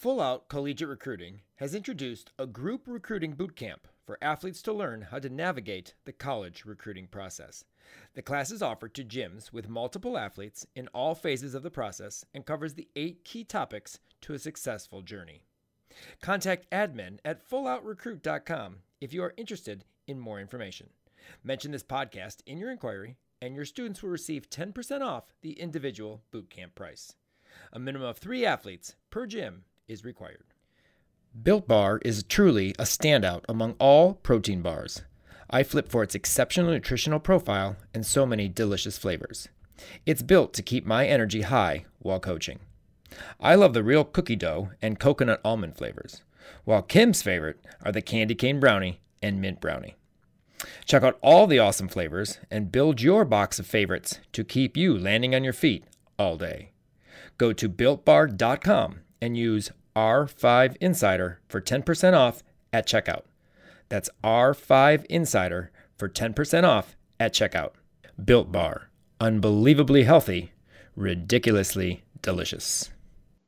Full Out Collegiate Recruiting has introduced a group recruiting boot camp for athletes to learn how to navigate the college recruiting process. The class is offered to gyms with multiple athletes in all phases of the process and covers the eight key topics to a successful journey. Contact admin at fulloutrecruit.com if you are interested in more information. Mention this podcast in your inquiry, and your students will receive 10% off the individual boot camp price. A minimum of three athletes per gym is required. Built Bar is truly a standout among all protein bars. I flip for its exceptional nutritional profile and so many delicious flavors. It's built to keep my energy high while coaching. I love the real cookie dough and coconut almond flavors, while Kim's favorite are the candy cane brownie and mint brownie. Check out all the awesome flavors and build your box of favorites to keep you landing on your feet all day. Go to builtbar.com and use R5 Insider for 10% off at checkout. That's R5 Insider for 10% off at checkout. Built Bar. Unbelievably healthy, ridiculously delicious.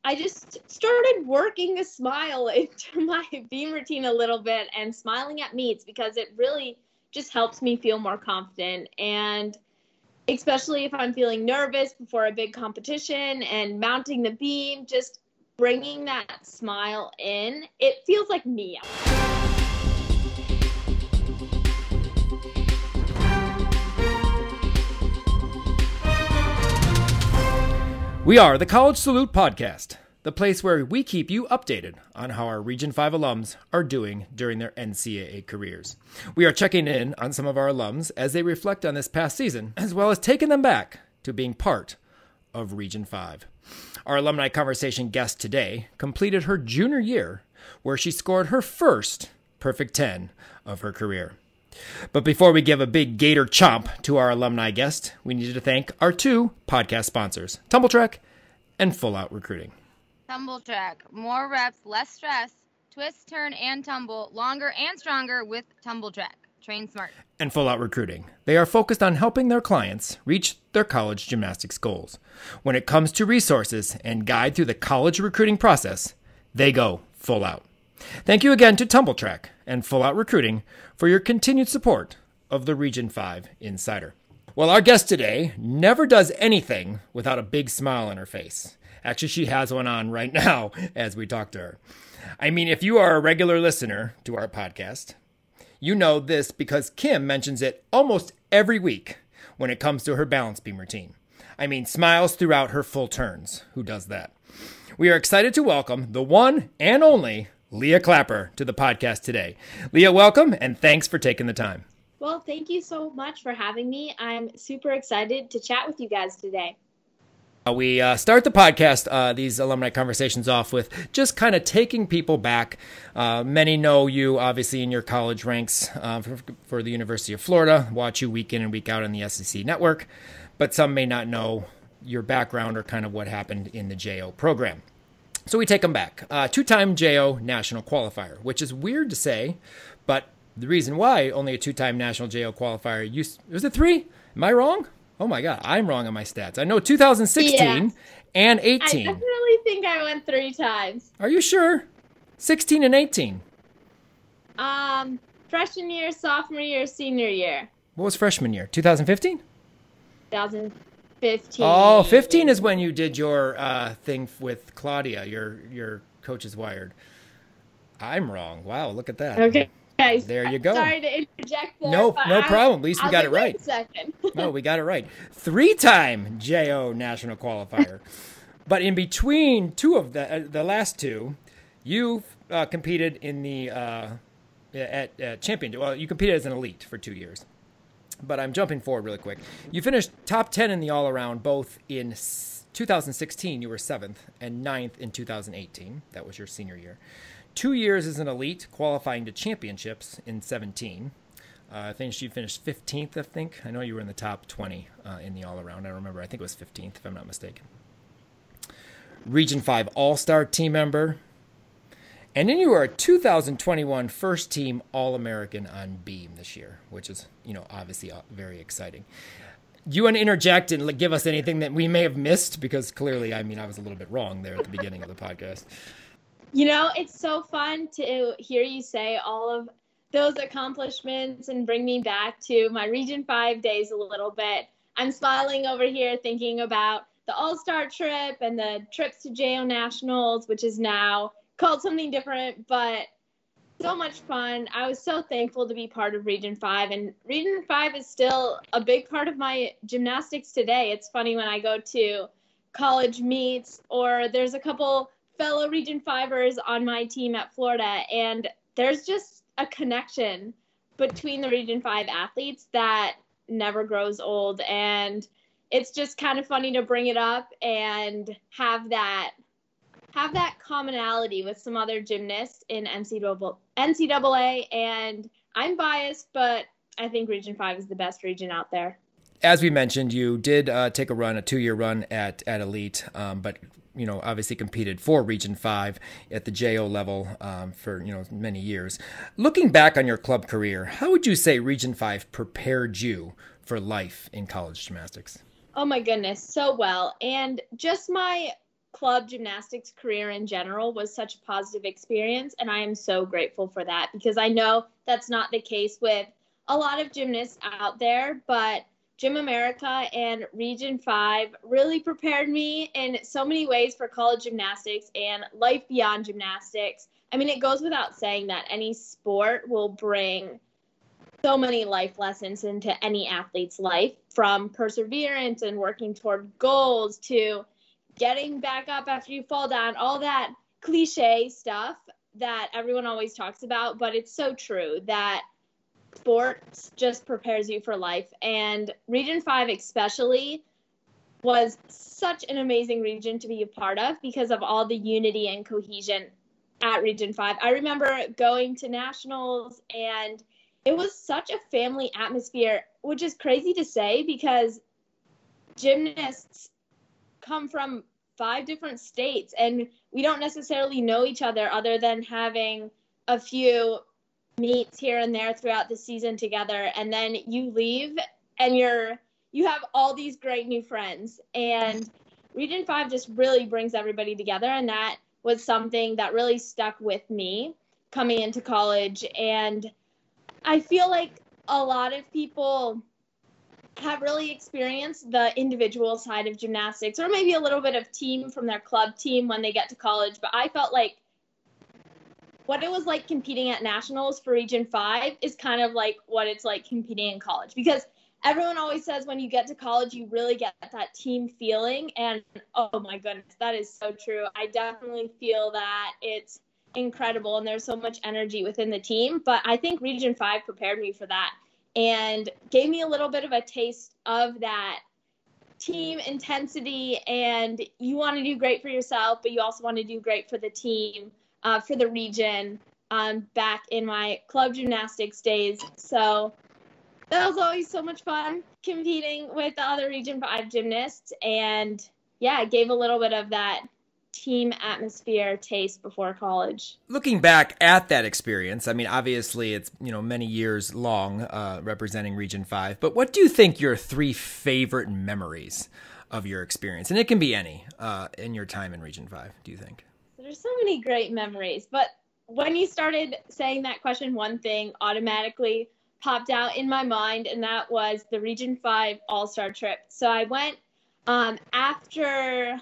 I just started working a smile into my beam routine a little bit and smiling at meets because it really just helps me feel more confident. And especially if I'm feeling nervous before a big competition and mounting the beam, just bringing that smile in, it feels like me. We are the College Salute Podcast, the place where we keep you updated on how our Region 5 alums are doing during their NCAA careers. We are checking in on some of our alums as they reflect on this past season, as well as taking them back to being part of Region 5. Our alumni conversation guest today completed her junior year, where she scored her first perfect 10 of her career. But before we give a big gator chomp to our alumni guest, we need to thank our two podcast sponsors, Tumbl Trak and Full Out Recruiting. Tumbl Trak, more reps, less stress, twist, turn, and tumble, longer and stronger with Tumbl Trak. Train smart. And Full Out Recruiting. They are focused on helping their clients reach their college gymnastics goals. When it comes to resources and guide through the college recruiting process, they go full out. Thank you again to Tumbl Trak and Full Out Recruiting for your continued support of the Region 5 Insider. Well, our guest today never does anything without a big smile on her face. Actually, she has one on right now as we talk to her. I mean, if you are a regular listener to our podcast, you know this because Kim mentions it almost every week when it comes to her balance beam routine. I mean, smiles throughout her full turns. Who does that? We are excited to welcome the one and only Leah Clapper to the podcast today. Leah, welcome and thanks for taking the time. Well, thank you so much for having me. I'm super excited to chat with you guys today. Uh, we uh, start the podcast, uh, these alumni conversations off with just kind of taking people back. Uh, many know you, obviously, in your college ranks uh, for, for, the University of Florida, watch you week in and week out on the SEC network, but some may not know your background or kind of what happened in the JO program. So we take them back. Uh, Two time JO national qualifier, which is weird to say, but the reason why only a two time national JO qualifier, you, was it three? Am I wrong? Oh my God, I'm wrong on my stats. I know 2016 yeah. and 18. I definitely think I went three times. Are you sure? 16 and 18. Um, freshman year, sophomore year, senior year. What was freshman year? 2015? 2015. Oh, 15 is when you did your uh, thing with Claudia, your your coach is wired. I'm wrong. Wow, look at that. Okay. There you go. Sorry to interject there, No, no I, problem. At least we I'll got it right. Second. no, we got it right. Three-time JO national qualifier. but in between two of the uh, the last two, you uh, competed in the uh, at, at champion. Well, you competed as an elite for two years but I'm jumping forward really quick. You finished top 10 in the all around both in 2016, you were seventh, and ninth in 2018. That was your senior year. Two years as an elite, qualifying to championships in 17. Uh, I think you finished 15th, I think. I know you were in the top 20 uh, in the all around. I remember, I think it was 15th, if I'm not mistaken. Region 5 All Star team member, and then you are a 2021 first team All American on Beam this year, which is, you know, obviously uh, very exciting. Do you want to interject and give us anything that we may have missed? Because clearly, I mean, I was a little bit wrong there at the beginning of the podcast. You know, it's so fun to hear you say all of those accomplishments and bring me back to my Region 5 days a little bit. I'm smiling over here thinking about the All Star trip and the trips to JO Nationals, which is now called something different, but so much fun. I was so thankful to be part of Region 5, and Region 5 is still a big part of my gymnastics today. It's funny when I go to college meets, or there's a couple fellow Region 5ers on my team at Florida, and there's just a connection between the Region 5 athletes that never grows old. And it's just kind of funny to bring it up and have that have that commonality with some other gymnasts in NCAA, and I'm biased, but I think Region 5 is the best region out there. As we mentioned, you did uh, take a run, a two year run at, at Elite, um, but you know, obviously competed for Region 5 at the JO level um, for, you know, many years. Looking back on your club career, how would you say Region 5 prepared you for life in college gymnastics? Oh my goodness, so well. And just my club gymnastics career in general was such a positive experience. And I am so grateful for that because I know that's not the case with a lot of gymnasts out there. But Gym America and Region 5 really prepared me in so many ways for college gymnastics and life beyond gymnastics. I mean, it goes without saying that any sport will bring so many life lessons into any athlete's life from perseverance and working toward goals to getting back up after you fall down, all that cliche stuff that everyone always talks about, but it's so true that sports just prepares you for life. And Region 5, especially, was such an amazing region to be a part of because of all the unity and cohesion at Region 5. I remember going to nationals and it was such a family atmosphere, which is crazy to say because gymnasts come from five different states and we don't necessarily know each other other than having a few meets here and there throughout the season together and then you leave and you're you have all these great new friends. And region 5 just really brings everybody together and that was something that really stuck with me coming into college. And i feel like a lot of people have really experienced the individual side of gymnastics or maybe a little bit of team from their club team when they get to college but i felt like what it was like competing at nationals for region 5 is kind of like what it's like competing in college because everyone always says when you get to college you really get that team feeling and oh my goodness that is so true. I definitely feel that it's incredible and there's so much energy within the team but i think region 5 prepared me for that and gave me a little bit of a taste of that team intensity and you want to do great for yourself but you also want to do great for the team uh, for the region um, back in my club gymnastics days so that was always so much fun competing with the other region 5 gymnasts and yeah it gave a little bit of that team atmosphere taste before college. Looking back at that experience, I mean, obviously it's you know many years long uh, representing Region Five. But what do you think your three favorite memories of your experience, and it can be any, uh, in your time in Region Five? Do you think? There's so many great memories, but when you started saying that question, one thing automatically popped out in my mind, and that was the Region Five All Star trip. So I went um, after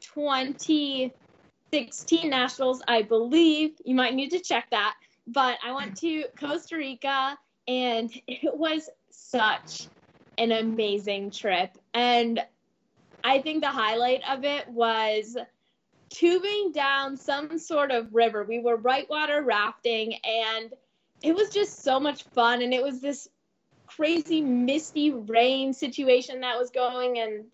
2016 Nationals, I believe. You might need to check that. But I went to Costa Rica and it was such an amazing trip. And I think the highlight of it was tubing down some sort of river. We were whitewater rafting and it was just so much fun. And it was this crazy misty rain situation that was going and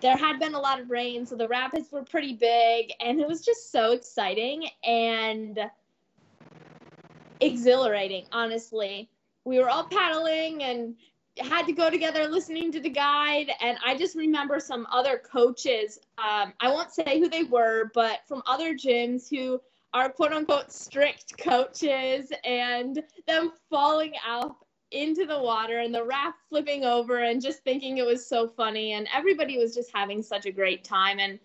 there had been a lot of rain, so the rapids were pretty big, and it was just so exciting and exhilarating, honestly. We were all paddling and had to go together listening to the guide, and I just remember some other coaches. Um, I won't say who they were, but from other gyms who are quote unquote strict coaches and them falling out into the water and the raft flipping over and just thinking it was so funny and everybody was just having such a great time and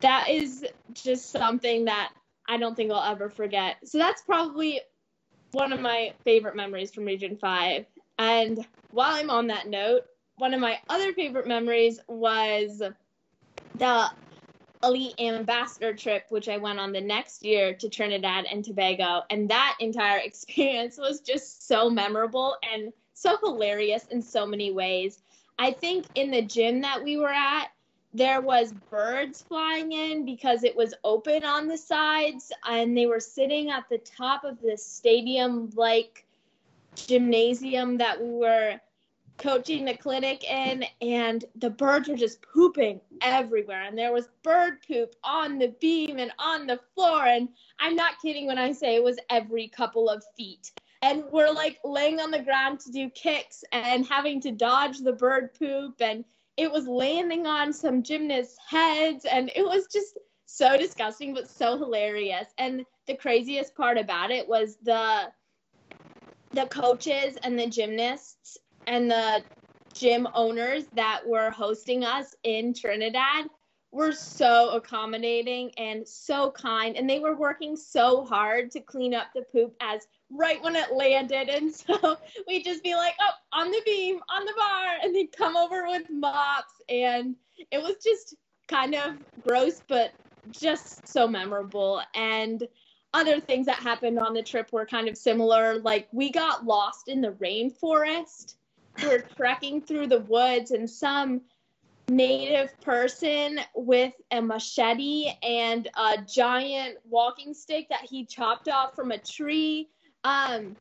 that is just something that I don't think I'll ever forget. So that's probably one of my favorite memories from Region 5. And while I'm on that note, one of my other favorite memories was the elite ambassador trip, which I went on the next year to Trinidad and Tobago. And that entire experience was just so memorable and so hilarious in so many ways. I think in the gym that we were at, there was birds flying in because it was open on the sides and they were sitting at the top of the stadium like gymnasium that we were coaching the clinic in and the birds were just pooping everywhere. And there was bird poop on the beam and on the floor. And i'm not kidding when i say it was every couple of feet. And we're like laying on the ground to do kicks and having to dodge the bird poop. And it was landing on some gymnasts heads. And it was just so disgusting but so hilarious. And the craziest part about it was the the coaches and the gymnasts and the gym owners that were hosting us in Trinidad were so accommodating and so kind and they were working so hard to clean up the poop as right when it landed. And so we'd just be like oh on the beam on the bar and they'd come over with mops. And it was just kind of gross but just so memorable. And other things that happened on the trip were kind of similar. Like we got lost in the rainforest. We were trekking through the woods and some native person with a machete and a giant walking stick that he chopped off from a tree um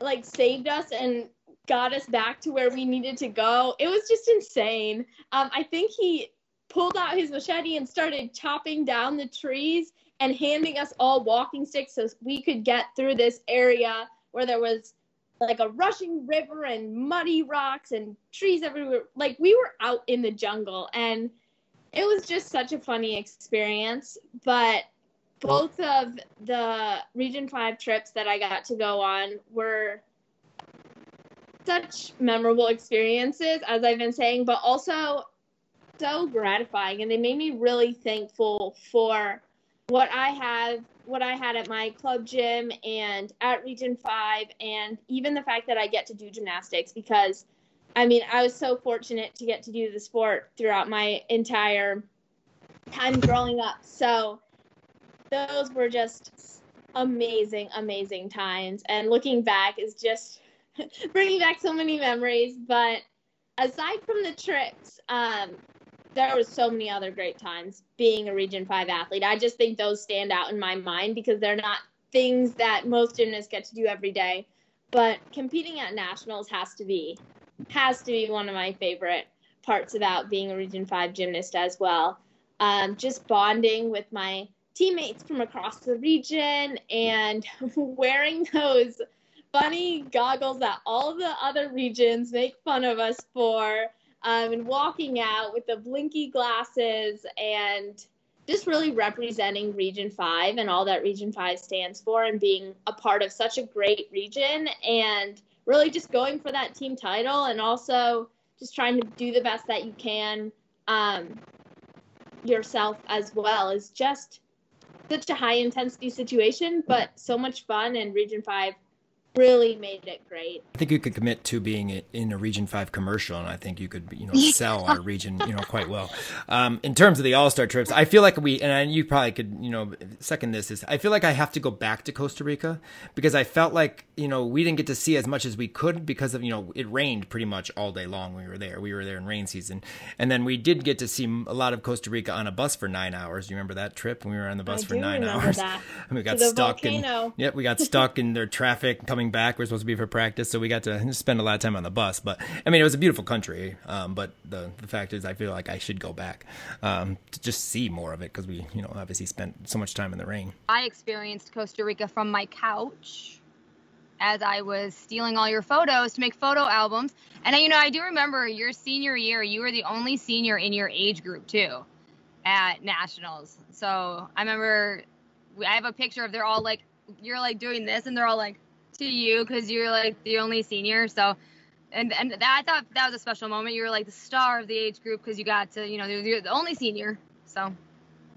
like saved us and got us back to where we needed to go. It was just insane. Um i think he pulled out his machete and started chopping down the trees and handing us all walking sticks so we could get through this area where there was like a rushing river and muddy rocks and trees everywhere. Like we were out in the jungle and it was just such a funny experience. But both of the Region 5 trips that I got to go on were such memorable experiences, as I've been saying, but also so gratifying. And they made me really thankful for what I have what I had at my club gym and at Region 5, and even the fact that I get to do gymnastics because I mean, I was so fortunate to get to do the sport throughout my entire time growing up. So those were just amazing, amazing times. And looking back is just bringing back so many memories. But aside from the trips, um, there was so many other great times being a Region 5 athlete. I just think those stand out in my mind because they're not things that most gymnasts get to do every day. But competing at nationals has to be has to be one of my favorite parts about being a Region 5 gymnast as well. Um, just bonding with my teammates from across the region and wearing those funny goggles that all the other regions make fun of us for um, and walking out with the blinky glasses and just really representing Region 5 and all that Region 5 stands for and being a part of such a great region and really just going for that team title and also just trying to do the best that you can um, yourself as well is just such a high intensity situation, but so much fun. And Region 5 really made it great. I think you could commit to being in a Region Five commercial, and I think you could, you know, sell our region, you know, quite well. Um, in terms of the All Star trips, I feel like we, and you probably could, you know, second this is, I feel like I have to go back to Costa Rica because I felt like, you know, we didn't get to see as much as we could because of, you know, it rained pretty much all day long when we were there. We were there in rain season, and then we did get to see a lot of Costa Rica on a bus for nine hours. You remember that trip when we were on the bus I for nine hours? That. And we got stuck in, yep, we got stuck in their traffic coming coming back. We are supposed to be for practice, so we got to spend a lot of time on the bus. But I mean, it was a beautiful country. Um, but the the fact is, I feel like I should go back um, to just see more of it because we, you know, obviously spent so much time in the rain. I experienced Costa Rica from my couch as I was stealing all your photos to make photo albums. And you know, I do remember your senior year, you were the only senior in your age group too at nationals. So I remember I have a picture of they're all like you're like doing this and they're all like to you because you're like the only senior. So, and and that, I thought that was a special moment. You were like the star of the age group because you got to, you know, you're the only senior. So,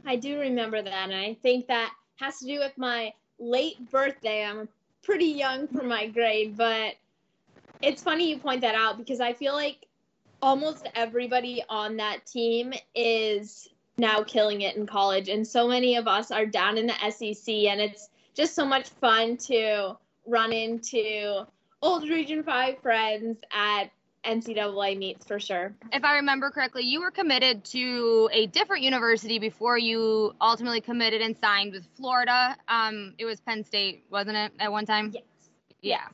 I do remember that, and I think that has to do with my late birthday. I'm pretty young for my grade, but it's funny you point that out because I feel like almost everybody on that team is now killing it in college and so many of us are down in the SEC and it's just so much fun to run into old Region 5 friends at NCAA meets for sure. If I remember correctly, you were committed to a different university before you ultimately committed and signed with Florida. Um, it was Penn State, wasn't it, at one time? Yes. Yeah.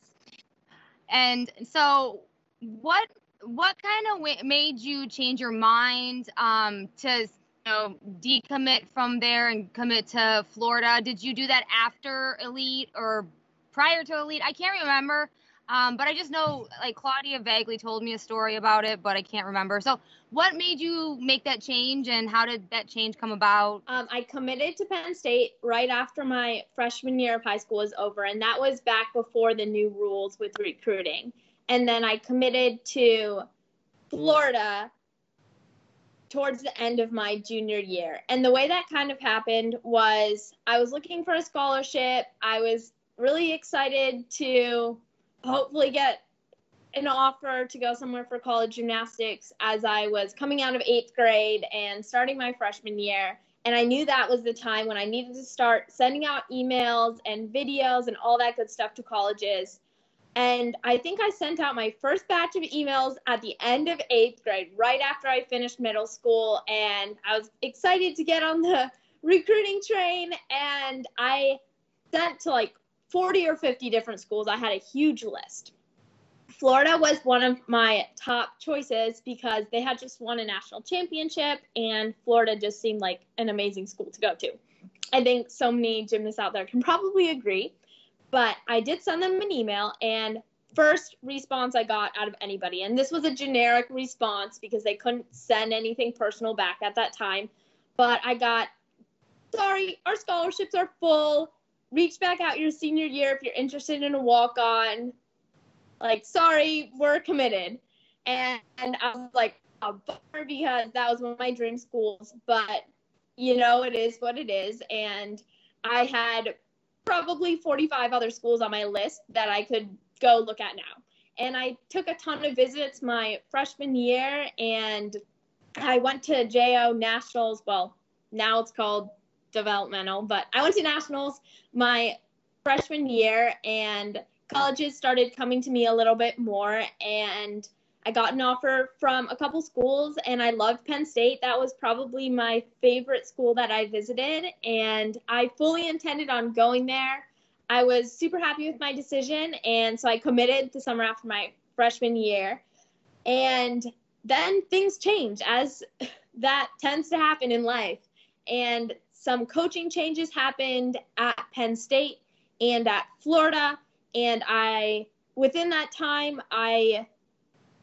And so, what what kind of w- made you change your mind um, to you know decommit from there and commit to Florida? Did you do that after Elite or prior to Elite? I can't remember. Um, but I just know, like Claudia vaguely told me a story about it, but I can't remember. So, what made you make that change, and how did that change come about? Um, I committed to Penn State right after my freshman year of high school was over, and that was back before the new rules with recruiting. And then I committed to Florida towards the end of my junior year. And the way that kind of happened was I was looking for a scholarship. I was really excited to hopefully get an offer to go somewhere for college gymnastics as I was coming out of eighth grade and starting my freshman year. And I knew that was the time when I needed to start sending out emails and videos and all that good stuff to colleges. And I think I sent out my first batch of emails at the end of eighth grade, right after I finished middle school. And I was excited to get on the recruiting train. And I sent to like 40 or 50 different schools. I had a huge list. Florida was one of my top choices because they had just won a national championship and Florida just seemed like an amazing school to go to. I think so many gymnasts out there can probably agree. But I did send them an email and first response I got out of anybody, and this was a generic response because they couldn't send anything personal back at that time. But I got, sorry, our scholarships are full reach back out your senior year if you're interested in a walk on. Like, sorry, we're committed. And, and I was like, a bummer because that was one of my dream schools. But, you know, it is what it is. And I had probably 45 other schools on my list that I could go look at now. And I took a ton of visits my freshman year and I went to JO Nationals. Well, now it's called developmental, but I went to nationals my freshman year and colleges started coming to me a little bit more and I got an offer from a couple schools and I loved Penn State. That was probably my favorite school that I visited and I fully intended on going there. I was super happy with my decision and so I committed the summer after my freshman year. And then things change as that tends to happen in life. And some coaching changes happened at Penn State and at Florida. And I, within that time, I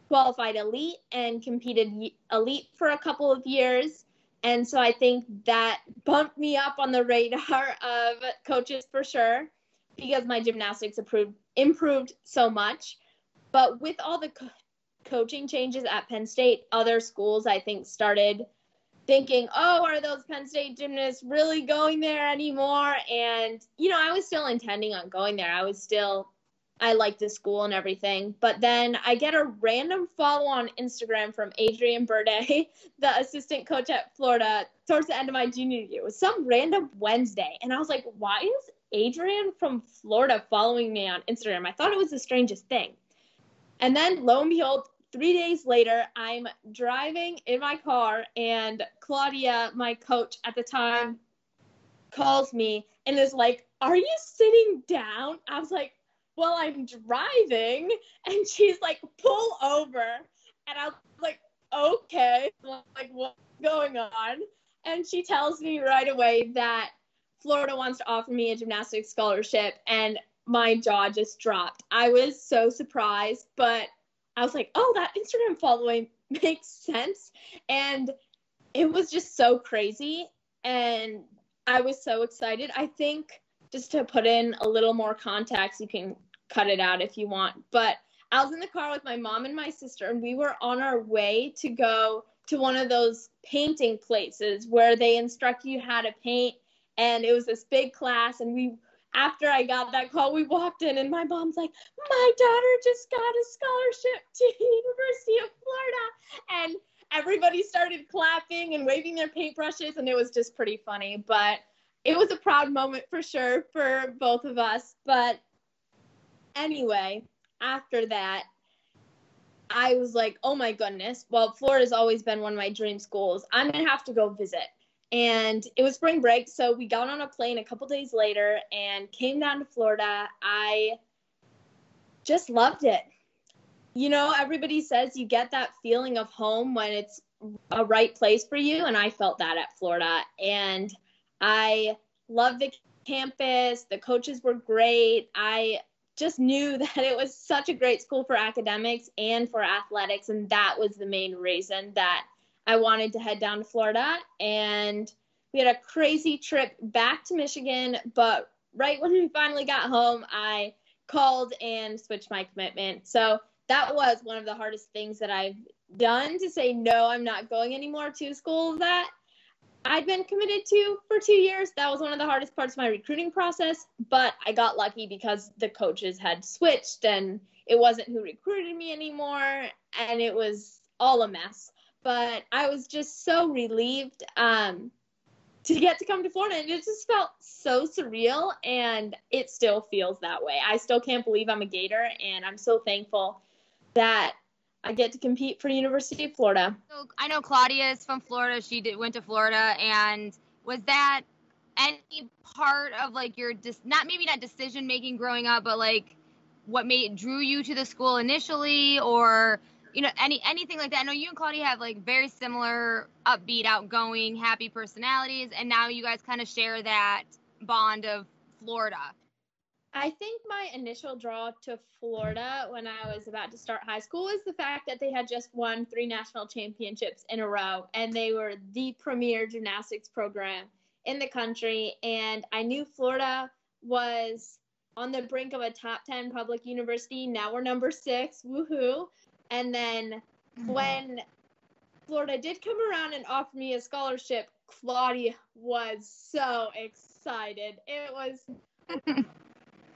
qualified elite and competed elite for a couple of years. And so I think that bumped me up on the radar of coaches for sure because my gymnastics improved, improved so much. But with all the co- coaching changes at Penn State, other schools I think started thinking, oh, are those Penn State gymnasts really going there anymore? And, you know, I was still intending on going there. I was still, I liked the school and everything. But then I get a random follow on Instagram from Adrian Burde, the assistant coach at Florida, towards the end of my junior year. It was some random Wednesday. And I was like, why is Adrian from Florida following me on Instagram? I thought it was the strangest thing. And then lo and behold, three days later, I'm driving in my car, and Claudia, my coach at the time, calls me and is like, Are you sitting down? I was like, Well, I'm driving. And she's like, Pull over. And I was like, Okay. Like, what's going on? And she tells me right away that Florida wants to offer me a gymnastics scholarship. And my jaw just dropped. I was so surprised, but I was like, oh, that Instagram following makes sense. And it was just so crazy. And I was so excited. I think just to put in a little more context, you can cut it out if you want. But I was in the car with my mom and my sister, and we were on our way to go to one of those painting places where they instruct you how to paint. And it was this big class, and we after I got that call, we walked in, and my mom's like, "My daughter just got a scholarship to the University of Florida," and everybody started clapping and waving their paintbrushes, and it was just pretty funny. But it was a proud moment for sure for both of us. But anyway, after that, I was like, oh my goodness. Well, Florida's always been one of my dream schools. I'm going to have to go visit. And it was spring break. So we got on a plane a couple days later and came down to Florida. I just loved it. You know, everybody says you get that feeling of home when it's a right place for you. And I felt that at Florida. And I loved the campus. The coaches were great. I just knew that it was such a great school for academics and for athletics. And that was the main reason that I wanted to head down to Florida. And we had a crazy trip back to Michigan. But right when we finally got home, I called and switched my commitment. So that was one of the hardest things that I've done to say, no, I'm not going anymore to school that I'd been committed to for two years. That was one of the hardest parts of my recruiting process, but I got lucky because the coaches had switched and it wasn't who recruited me anymore, and it was all a mess. But I was just so relieved um, to get to come to Florida, and it just felt so surreal, and it still feels that way. I still can't believe I'm a Gator, and I'm so thankful that I get to compete for University of Florida. So I know Claudia is from Florida. She did went to Florida, and was that any part of like your dis- not maybe not decision making growing up, but like what made drew you to the school initially, or you know any anything like that? I know you and Claudia have like very similar, upbeat, outgoing, happy personalities, and now you guys kind of share that bond of Florida. I think my initial draw to Florida when I was about to start high school was the fact that they had just won three national championships in a row and they were the premier gymnastics program in the country. And I knew Florida was on the brink of a top 10 public university. Now we're number six. Woohoo. And then mm-hmm. when Florida did come around and offer me a scholarship, Claudia was so excited. It was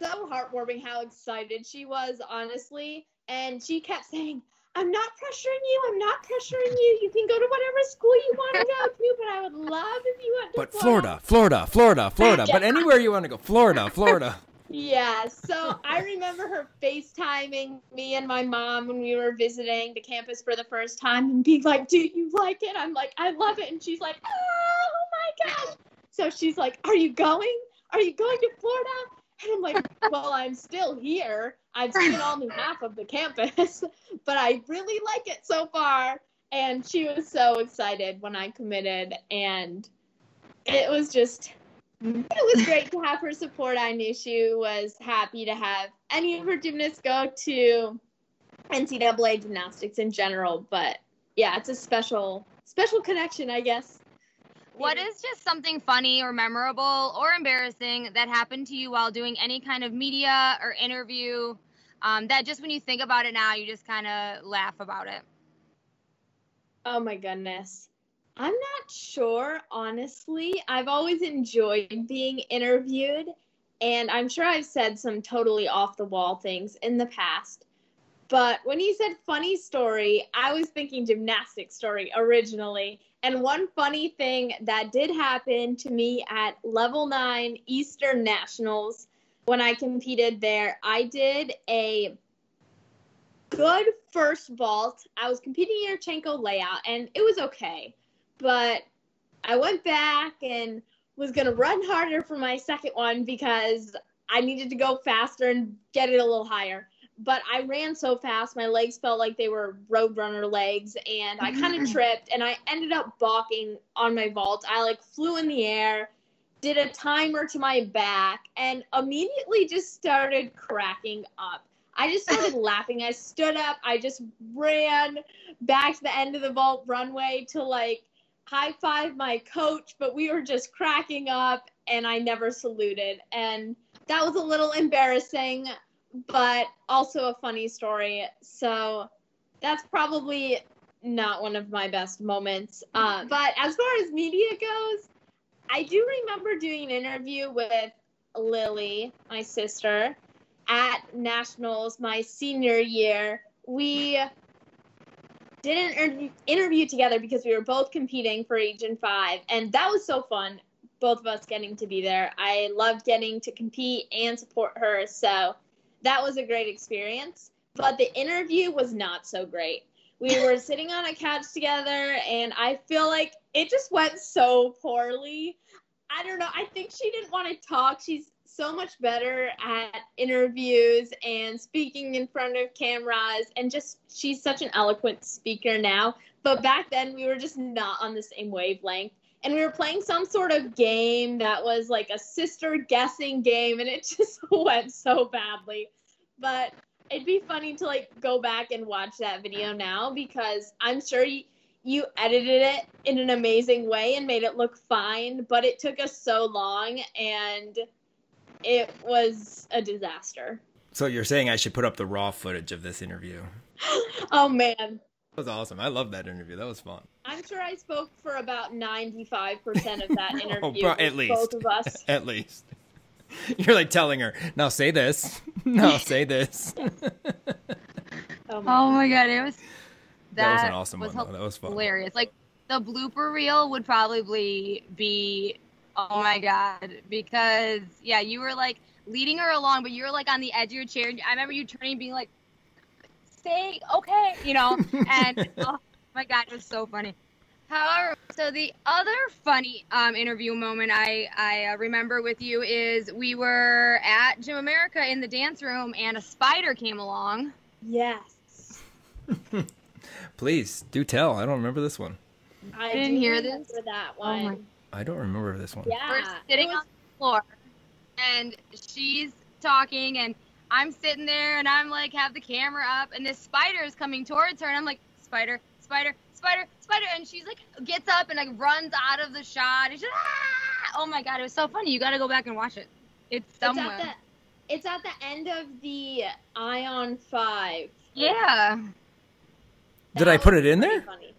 so heartwarming how excited she was, honestly. And she kept saying, I'm not pressuring you. I'm not pressuring you. You can go to whatever school you want to go to, but I would love if you went to But Florida, Florida, Florida, Florida. but anywhere you want to go, Florida, Florida. yeah. So I remember her FaceTiming me and my mom when we were visiting the campus for the first time and being like, Do you like it? I'm like, I love it. And she's like, Oh, oh my gosh. So she's like, Are you going? Are you going to Florida? And I'm like, well, I'm still here. I've seen only half of the campus, but I really like it so far. And she was so excited when I committed. And it was just, it was great to have her support. I knew she was happy to have any of her gymnasts go to NCAA gymnastics in general. But yeah, it's a special, special connection, I guess. What is just something funny or memorable or embarrassing that happened to you while doing any kind of media or interview um, that just when you think about it now, you just kind of laugh about it? Oh my goodness. I'm not sure, honestly. I've always enjoyed being interviewed, and I'm sure I've said some totally off the wall things in the past. But when you said funny story, I was thinking gymnastics story originally. And one funny thing that did happen to me at level nine Eastern Nationals when I competed there, I did a good first vault. I was competing in a Yurchenko layout and it was okay. But I went back and was going to run harder for my second one because I needed to go faster and get it a little higher but I ran so fast, my legs felt like they were roadrunner legs, and I kind of tripped, and I ended up balking on my vault. I like flew in the air, did a timer to my back, and immediately just started cracking up. I just started laughing. I stood up. I just ran back to the end of the vault runway to like high five my coach, but we were just cracking up, and I never saluted, and that was a little embarrassing but also a funny story. So that's probably not one of my best moments. Uh, but as far as media goes, I do remember doing an interview with Lily, my sister, at nationals my senior year. We did an inter- interview together because we were both competing for Region 5, and that was so fun. Both of us getting to be there. I loved getting to compete and support her, so that was a great experience. But the interview was not so great. We were sitting on a couch together, and I feel like it just went so poorly. I don't know. I think she didn't want to talk. She's so much better at interviews and speaking in front of cameras. And just she's such an eloquent speaker now. But back then we were just not on the same wavelength. And we were playing some sort of game that was like a sister guessing game and it just went so badly. But it'd be funny to like go back and watch that video now because i'm sure you, you edited it in an amazing way and made it look fine but it took us so long. And it was a disaster. So you're saying I should put up the raw footage of this interview? oh man. That was awesome. I love that interview. That was fun. I'm sure I spoke for about 95% of that interview. oh, bro, at least. Both of us. at least. You're like telling her, now say this. Now say this. oh, my, oh my god, it was that, that was an awesome was one. That was fun. Hilarious. Like the blooper reel would probably be Oh my god! Because yeah, you were like leading her along, but you were like on the edge of your chair. I remember you turning, being like, "Stay okay," you know. And oh my god, it was so funny. However, so the other funny um, interview moment I I uh, remember with you is we were at Gym America in the dance room, and a spider came along. Yes. Please do tell. I don't remember this one. I didn't hear this. That one. Oh my I don't remember this one. Yeah, we're sitting was... on the floor, and she's talking, and I'm sitting there, and I'm like, have the camera up, and this spider is coming towards her, and I'm like, spider, spider, spider, spider, and she's like, gets up and like runs out of the shot. And she's, ah! Oh my god, it was so funny. You got to go back and watch it. It's somewhere. It's at the, it's at the end of the Ion Five. Yeah. Did I put it in there? Funny.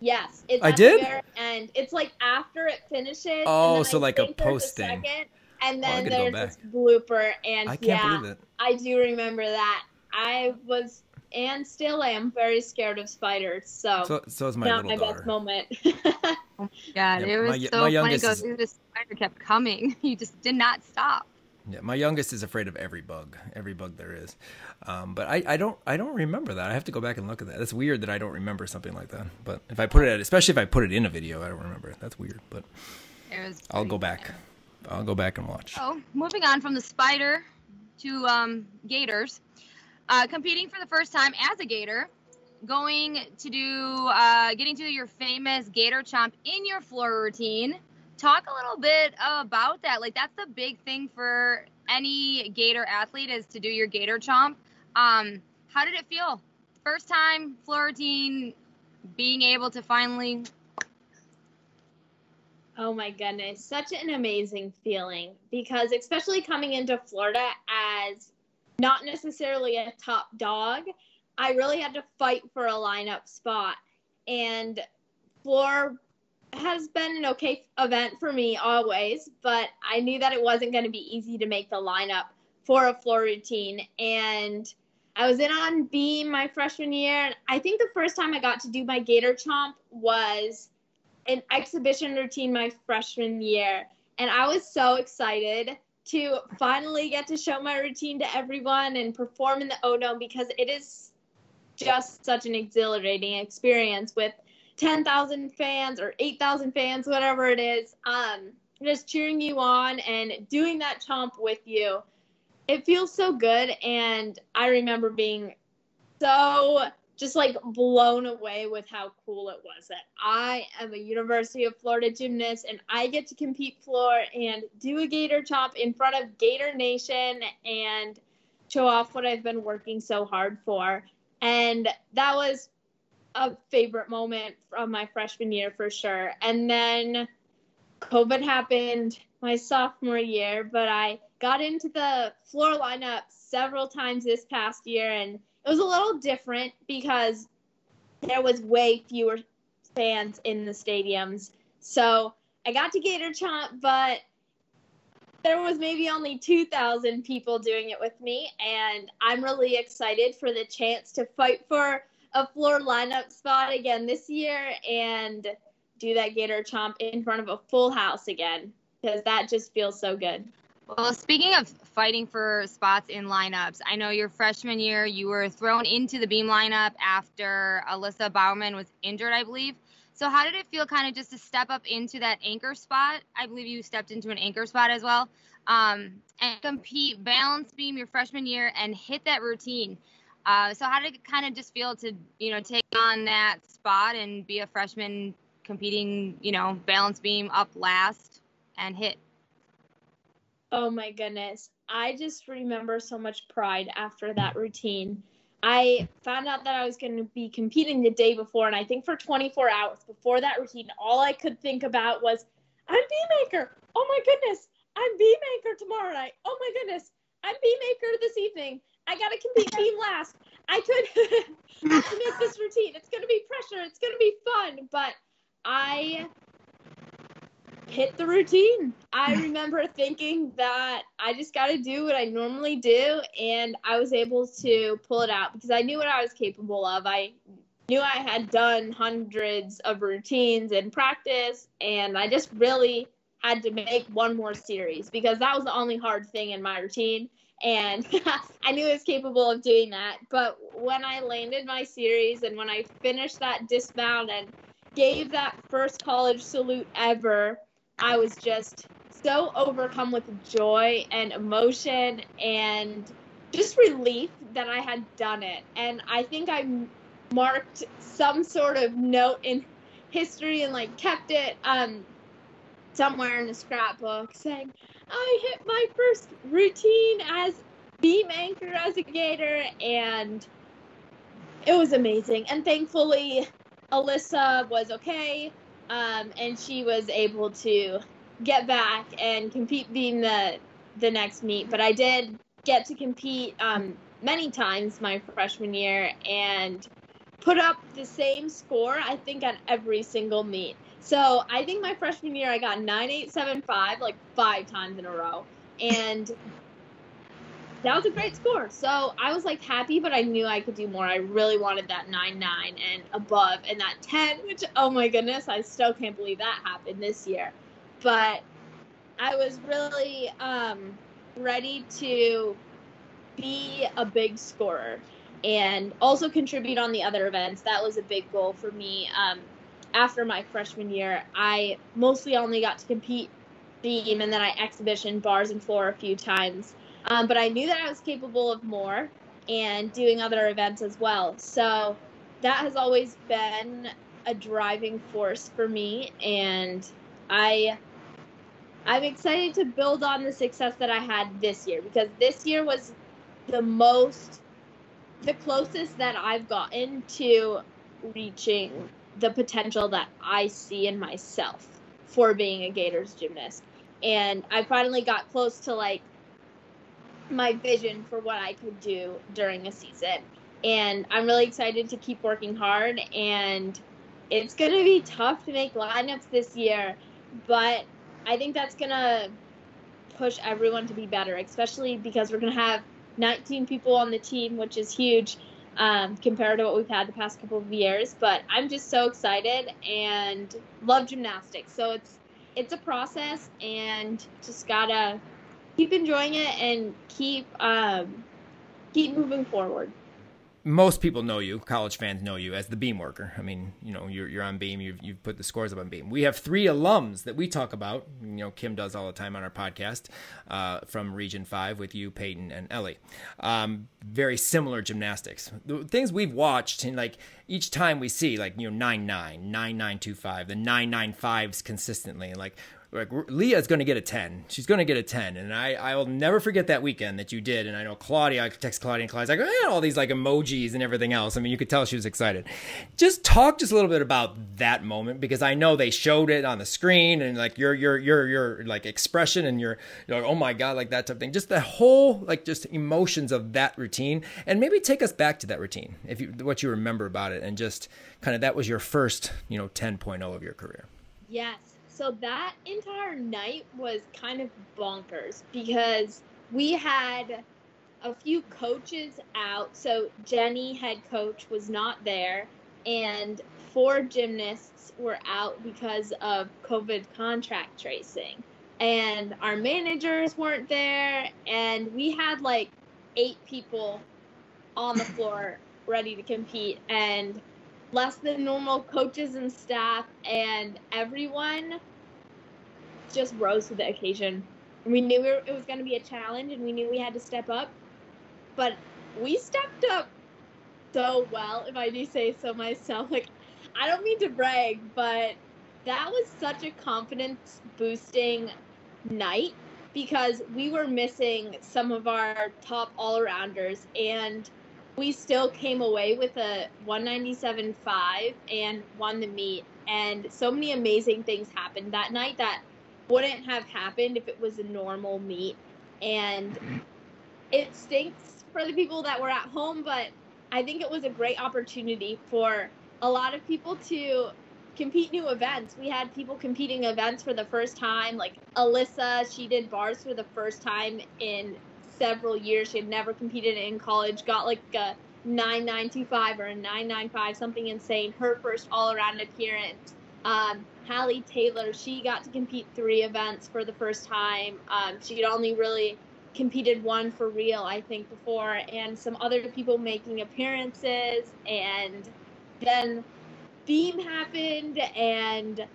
Yes, it's I did. And it's like after it finishes. Oh, so I like a posting. Second, and oh, then there's this blooper, and I can't yeah, believe it. I do remember that. I was and still am very scared of spiders. So so, so is my not my daughter. best moment. oh my god, it was my, so my funny. Go through this spider kept coming. You just did not stop. Yeah, my youngest is afraid of every bug, every bug there is. Um, but I, I don't I don't remember that. I have to go back and look at that. It's weird that I don't remember something like that. But if I put it, at, especially if I put it in a video, I don't remember. That's weird. But I'll go back. I'll go back and watch. Oh, moving on from the spider to um, gators. Uh, competing for the first time as a gator, going to do uh, getting to your famous gator chomp in your floor routine talk a little bit about that. Like that's the big thing for any Gator athlete is to do your Gator chomp. Um, how did it feel? First time floor routine, being able to finally. Oh my goodness, such an amazing feeling because especially coming into Florida as not necessarily a top dog, I really had to fight for a lineup spot. And floor has been an okay event for me always, but I knew that it wasn't going to be easy to make the lineup for a floor routine. And I was in on beam my freshman year. And I think the first time I got to do my gator chomp was an exhibition routine my freshman year. And I was so excited to finally get to show my routine to everyone and perform in the O because it is just such an exhilarating experience with – 10,000 fans or 8,000 fans, whatever it is, um, just cheering you on and doing that chomp with you. It feels so good. And I remember being so just like blown away with how cool it was that I am a University of Florida gymnast and I get to compete floor and do a Gator chomp in front of Gator Nation and show off what I've been working so hard for. And that was a favorite moment from my freshman year for sure. And then COVID happened my sophomore year, but I got into the floor lineup several times this past year and it was a little different because there was way fewer fans in the stadiums. So I got to Gator Chomp, but there was maybe only 2,000 people doing it with me, and I'm really excited for the chance to fight for a floor lineup spot again this year and do that Gator Chomp in front of a full house again because that just feels so good. Well, speaking of fighting for spots in lineups, I know your freshman year you were thrown into the beam lineup after Alyssa Baumann was injured, I believe. So how did it feel kind of just to step up into that anchor spot? I believe you stepped into an anchor spot as well. Um, and compete balance beam your freshman year and hit that routine. Uh, so how did it kind of just feel to, you know, take on that spot and be a freshman competing, you know, balance beam up last and hit? Oh my goodness. I just remember so much pride after that routine. I found out that I was going to be competing the day before, and I think for 24 hours before that routine, all I could think about was, I'm anchor. Oh my goodness, I'm anchor tomorrow night. Oh my goodness, I'm anchor this evening. I got to compete beam last. I could have to make this routine. It's going to be pressure. It's going to be fun, but I hit the routine. I remember thinking that I just got to do what I normally do, and I was able to pull it out because I knew what I was capable of. I knew I had done hundreds of routines in practice, and I just really had to make one more series because that was the only hard thing in my routine. And I knew I was capable of doing that. But when I landed my series and when I finished that dismount and gave that first college salute ever, I was just so overcome with joy and emotion and just relief that I had done it. And I think I marked some sort of note in history and like kept it um somewhere in a scrapbook saying I hit my first routine as beam anchor as a gator and it was amazing and thankfully Alyssa was okay um, and she was able to get back and compete being the the next meet. But I did get to compete um, many times my freshman year and put up the same score. I think on every single meet. So I think my freshman year I got nine eight seven five like five times in a row, and that was a great score. So I was like happy, but I knew I could do more. I really wanted that 9 9 and above, and that 10, which, oh my goodness, I still can't believe that happened this year. But I was really um, ready to be a big scorer and also contribute on the other events. That was a big goal for me. Um, after my freshman year, I mostly only got to compete beam and then I exhibition bars and floor a few times. Um, but I knew that I was capable of more and doing other events as well. So that has always been a driving force for me and I I'm excited to build on the success that I had this year because this year was the most the closest that I've gotten to reaching the potential that I see in myself for being a Gators gymnast. And I finally got close to like my vision for what I could do during a season. And I'm really excited to keep working hard. And it's going to be tough to make lineups this year, but I think that's going to push everyone to be better, especially because we're going to have 19 people on the team, which is huge um, compared to what we've had the past couple of years. But I'm just so excited and love gymnastics. So it's it's a process, and just gotta keep enjoying it and keep um, keep moving forward. Most people know you, college fans know you as the beam worker. I mean, you know, you're, you're on beam. You've, you've put the scores up on beam. We have three alums that we talk about. You know, Kim does all the time on our podcast uh, from Region Five with you, Peyton and Ellie. Um, very similar gymnastics. The things we've watched, and like each time we see, like you know, nine nine, nine nine two five, the nine nine fives consistently, and like like Leah's going to get a 10. She's going to get a 10. And I, I will never forget that weekend that you did. And I know Claudia, I text Claudia and Claudia's like, eh, all these like emojis and everything else. I mean, you could tell she was excited. Just talk just a little bit about that moment because I know they showed it on the screen and like your, your, your, your like expression and your, like, oh my God, like that type of thing. Just the whole, like just emotions of that routine and maybe take us back to that routine if you, what you remember about it and just kind of that was your first, you know, 10.0 of your career. Yes. So that entire night was kind of bonkers because we had a few coaches out. So Jenny, head coach, was not there, and four gymnasts were out because of COVID contract tracing. And our managers weren't there, and we had like eight people on the floor ready to compete, and less than normal coaches and staff, and everyone just rose to the occasion. We knew it was going to be a challenge, and we knew we had to step up but we stepped up so well, if I do say so myself. Like, I don't mean to brag, but that was such a confidence boosting night because we were missing some of our top all arounders and we still came away with a 197.5 and won the meet. And so many amazing things happened that night that wouldn't have happened if it was a normal meet. And it stinks for the people that were at home, but I think it was a great opportunity for a lot of people to compete new events. We had people competing events for the first time, like Alyssa, she did bars for the first time in several years. She had never competed in college, got like a 9925 or a 995, something insane. Her first all around appearance. Um, Hallie Taylor, she got to compete three events for the first time. Um, she had only really competed one for real, I think, before, and some other people making appearances. And then Beam happened, and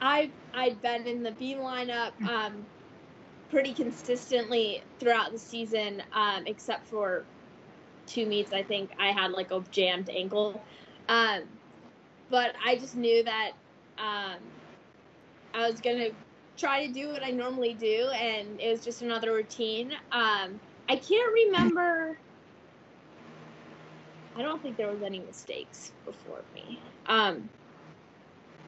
I've I'd been in the Beam lineup um, pretty consistently throughout the season, um, except for two meets. I think I had like a jammed ankle, um, but I just knew that um, I was gonna try to do what I normally do, and it was just another routine. Um, I can't remember. I don't think there was any mistakes before me. Um,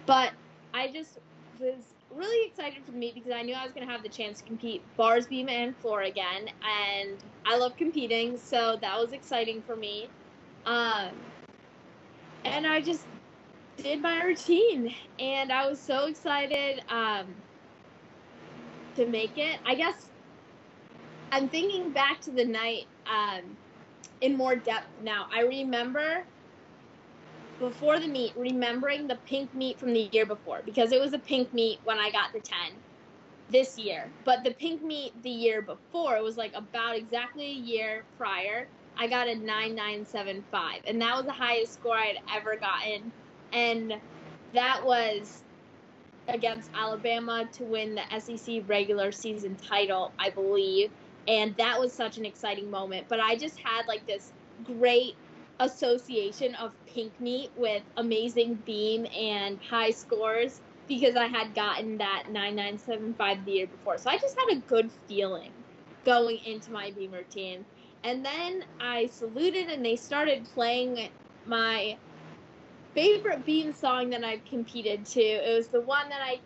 but I just was really excited for me because I knew I was going to have the chance to compete bars, beam, and floor again, and I love competing, so that was exciting for me. Um, and I just did my routine, and I was so excited. Um, to make it. I guess I'm thinking back to the night um, in more depth now. I remember before the meet, remembering the pink meet from the year before because it was a pink meet when I got the 10 this year. But the pink meet the year before, it was like about exactly a year prior. I got a 9975, and that was the highest score I'd ever gotten. And that was against Alabama to win the SEC regular season title, I believe. And that was such an exciting moment. But I just had like this great association of pink meet with amazing beam and high scores because I had gotten that 9975 the year before. So I just had a good feeling going into my beam routine. And then I saluted and they started playing my favorite Beam song that I've competed to. It was the one that I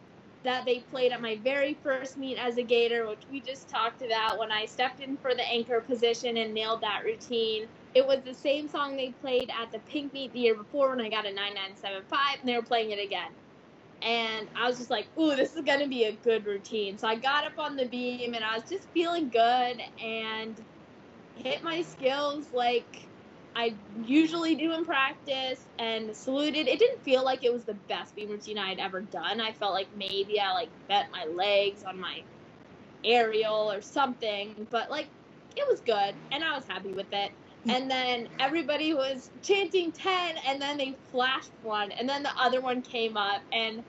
that they played at my very first meet as a Gator, which we just talked about when I stepped in for the anchor position and nailed that routine. It was the same song they played at the pink meet the year before when I got a 9975, and they were playing it again. And I was just like, ooh, this is going to be a good routine. So I got up on the beam and I was just feeling good and hit my skills like I usually do in practice and saluted. It didn't feel like it was the best beam routine I had ever done. I felt like maybe I like bent my legs on my aerial or something, but like it was good and I was happy with it. And then everybody was chanting 10 and then they flashed one and then the other one came up and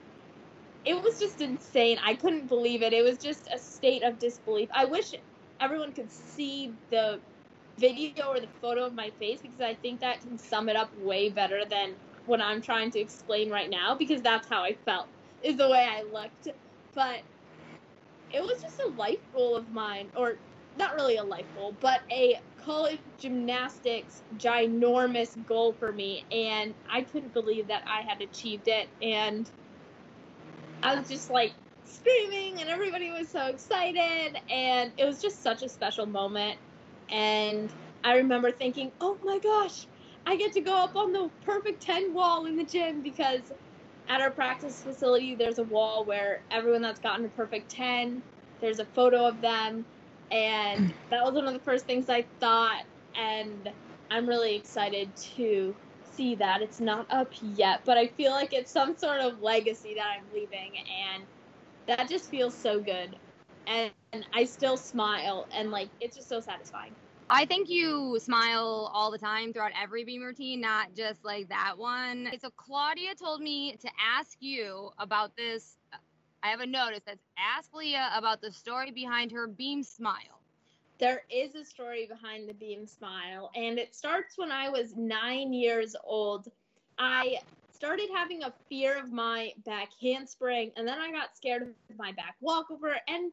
it was just insane. I couldn't believe it. It was just a state of disbelief. I wish everyone could see the video or the photo of my face because I think that can sum it up way better than what I'm trying to explain right now because that's how I felt is the way I looked. But it was just a life goal of mine, or not really a life goal, but a college gymnastics ginormous goal for me. And I couldn't believe that I had achieved it. And I was just like screaming, and everybody was so excited. And it was just such a special moment. And I remember thinking, oh my gosh, I get to go up on the perfect 10 wall in the gym because at our practice facility, there's a wall where everyone that's gotten a perfect 10, there's a photo of them. And that was one of the first things I thought. And I'm really excited to see that. It's not up yet, but I feel like it's some sort of legacy that I'm leaving. And that just feels so good. And, and I still smile, and like, it's just so satisfying. I think you smile all the time throughout every beam routine, not just like that one. So Claudia told me to ask you about this. I have a notice that says ask Leah about the story behind her beam smile. There is a story behind the beam smile, and it starts when I was nine years old. I started having a fear of my back handspring, and then I got scared of my back walkover, and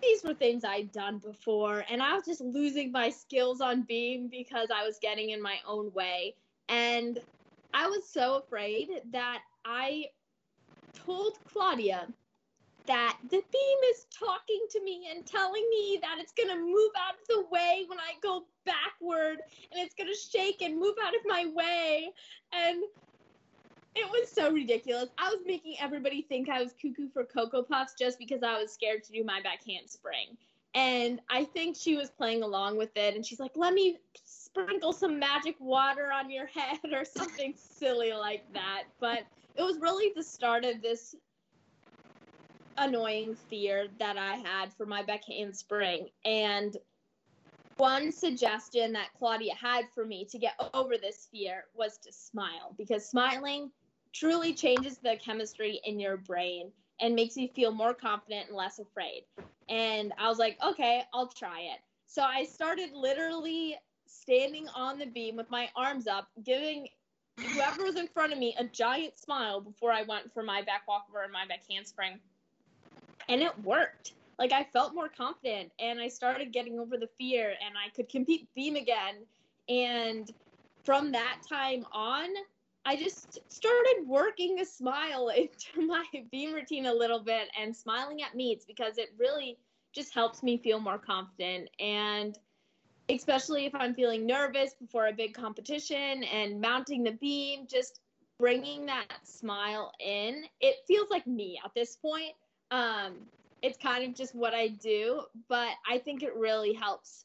these were things I'd done before, and I was just losing my skills on beam because I was getting in my own way. And I was so afraid that I told Claudia that the beam is talking to me and telling me that it's going to move out of the way when I go backward and it's going to shake and move out of my way. And it was so ridiculous. I was making everybody think I was cuckoo for Cocoa Puffs just because I was scared to do my back handspring. And I think she was playing along with it. And she's like, let me sprinkle some magic water on your head or something silly like that. But it was really the start of this annoying fear that I had for my back handspring. And one suggestion that Claudia had for me to get over this fear was to smile because smiling truly changes the chemistry in your brain and makes you feel more confident and less afraid. And I was like, okay, I'll try it. So I started literally standing on the beam with my arms up, giving whoever was in front of me a giant smile before I went for my back walkover and my back handspring. And it worked like I felt more confident and I started getting over the fear and I could compete beam again. And from that time on, I just started working a smile into my beam routine a little bit and smiling at meets because it really just helps me feel more confident. And especially if I'm feeling nervous before a big competition and mounting the beam, just bringing that smile in, it feels like me at this point. Um, it's kind of just what I do, but I think it really helps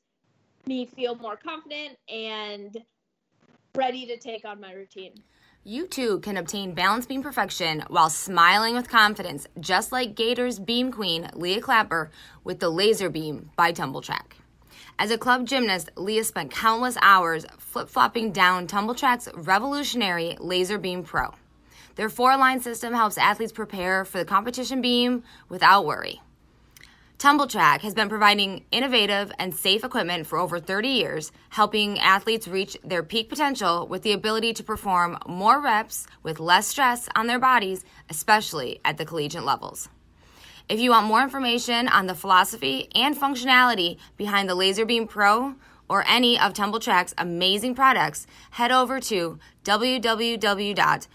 me feel more confident and ready to take on my routine. You too can obtain balance beam perfection while smiling with confidence, just like Gator's beam queen, Leah Clapper, with the Laser Beam by Tumbl Trak. As a club gymnast, Leah spent countless hours flip flopping down Tumbl Trak's revolutionary Laser Beam Pro. Their four line system helps athletes prepare for the competition beam without worry. Tumbl Trak has been providing innovative and safe equipment for over 30 years, helping athletes reach their peak potential with the ability to perform more reps with less stress on their bodies, especially at the collegiate levels. If you want more information on the philosophy and functionality behind the LaserBeam Pro or any of Tumbl Trak's amazing products, head over to www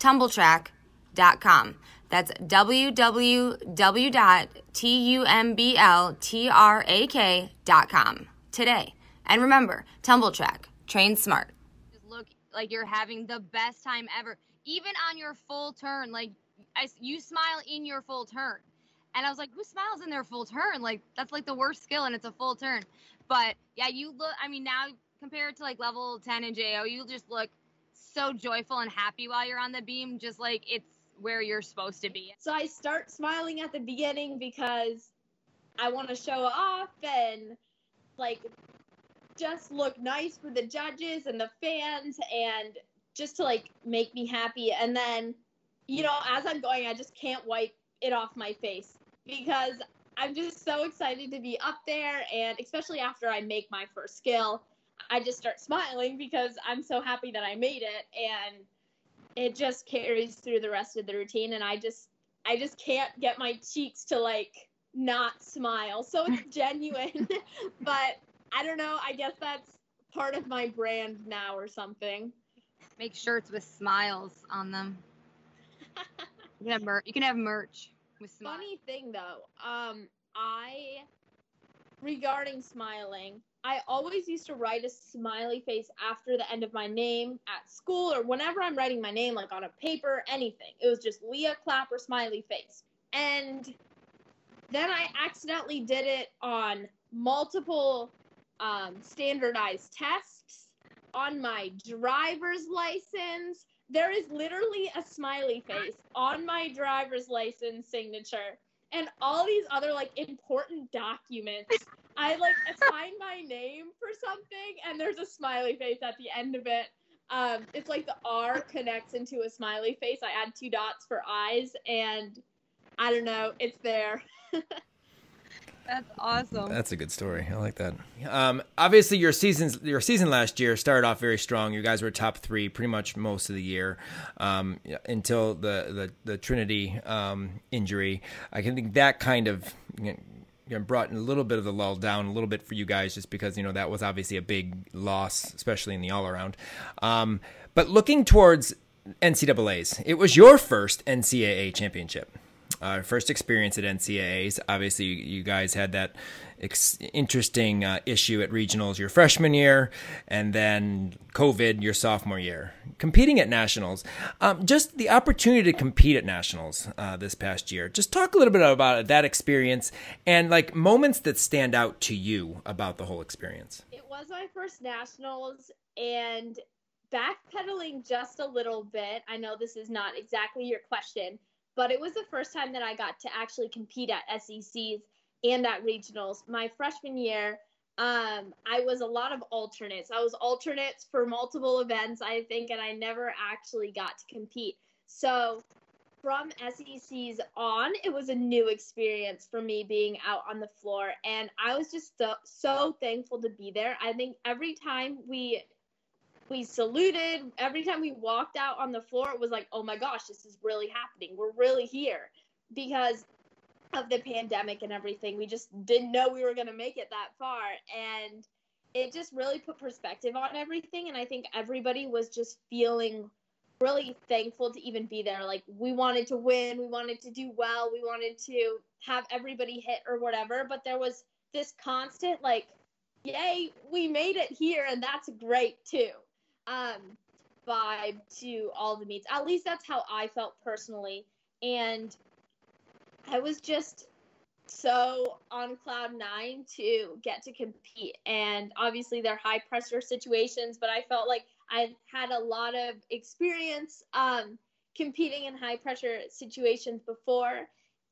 tumbltrak.com. That's www.tumbltrak.com today. And remember, Tumbl Trak, train smart. Just look like you're having the best time ever, even on your full turn. Like I, you smile in your full turn, and I was like, who smiles in their full turn? Like that's like the worst skill, and it's a full turn. But yeah, you look. I mean, now compared to like level 10 in JO, you just look so joyful and happy while you're on the beam, just like it's where you're supposed to be. So I start smiling at the beginning because I want to show off and like just look nice for the judges and the fans and just to like make me happy. And then, you know, as I'm going, I just can't wipe it off my face because I'm just so excited to be up there. And especially after I make my first skill, I just start smiling because I'm so happy that I made it and it just carries through the rest of the routine and I just I just can't get my cheeks to like not smile. So it's genuine. but I don't know, I guess that's part of my brand now or something. Make shirts with smiles on them. you can have mer- you can have merch with smiles. Funny thing though, um I regarding smiling, I always used to write a smiley face after the end of my name at school or whenever I'm writing my name, like on a paper, anything. It was just Leah Clapper smiley face. And then I accidentally did it on multiple um, standardized tests, on my driver's license. There is literally a smiley face on my driver's license signature and all these other like important documents. I like assign my name for something and there's a smiley face at the end of it. Um, it's like the R connects into a smiley face. I add two dots for eyes and I don't know, it's there. That's awesome. That's a good story. I like that. Um, obviously, your seasons, your season last year started off very strong. You guys were top three pretty much most of the year um, until the the, the Trinity um, injury. I can think that kind of. Brought a little bit of the lull down a little bit for you guys just because you know that was obviously a big loss especially in the all around. Um, but looking towards ncaa's it was your first ncaa championship uh, first experience at NCAAs. Obviously, you guys had that ex- interesting uh, issue at regionals your freshman year, and then COVID your sophomore year. Competing at nationals, um, just the opportunity to compete at nationals uh, this past year. Just talk a little bit about that experience and like moments that stand out to you about the whole experience. It was my first nationals, and backpedaling just a little bit. I know this is not exactly your question but it was the first time that I got to actually compete at SECs and at regionals. My freshman year, um, I was a lot of alternates. I was alternates for multiple events, I think, and I never actually got to compete. So from SECs on, it was a new experience for me being out on the floor, and I was just so, so thankful to be there. I think every time we we saluted. Every time we walked out on the floor it was like oh my gosh this is really happening. We're really here because of the pandemic and everything. We just didn't know we were going to make it that far. And it just really put perspective on everything. And i think everybody was just feeling really thankful to even be there. Like we wanted to win. We wanted to do well. We wanted to have everybody hit or whatever. But there was this constant like yay we made it here. And that's great too um, vibe to all the meets. At least that's how I felt personally. And I was just so on cloud nine to get to compete. And obviously, they're high pressure situations, but I felt like I had a lot of experience um, competing in high pressure situations before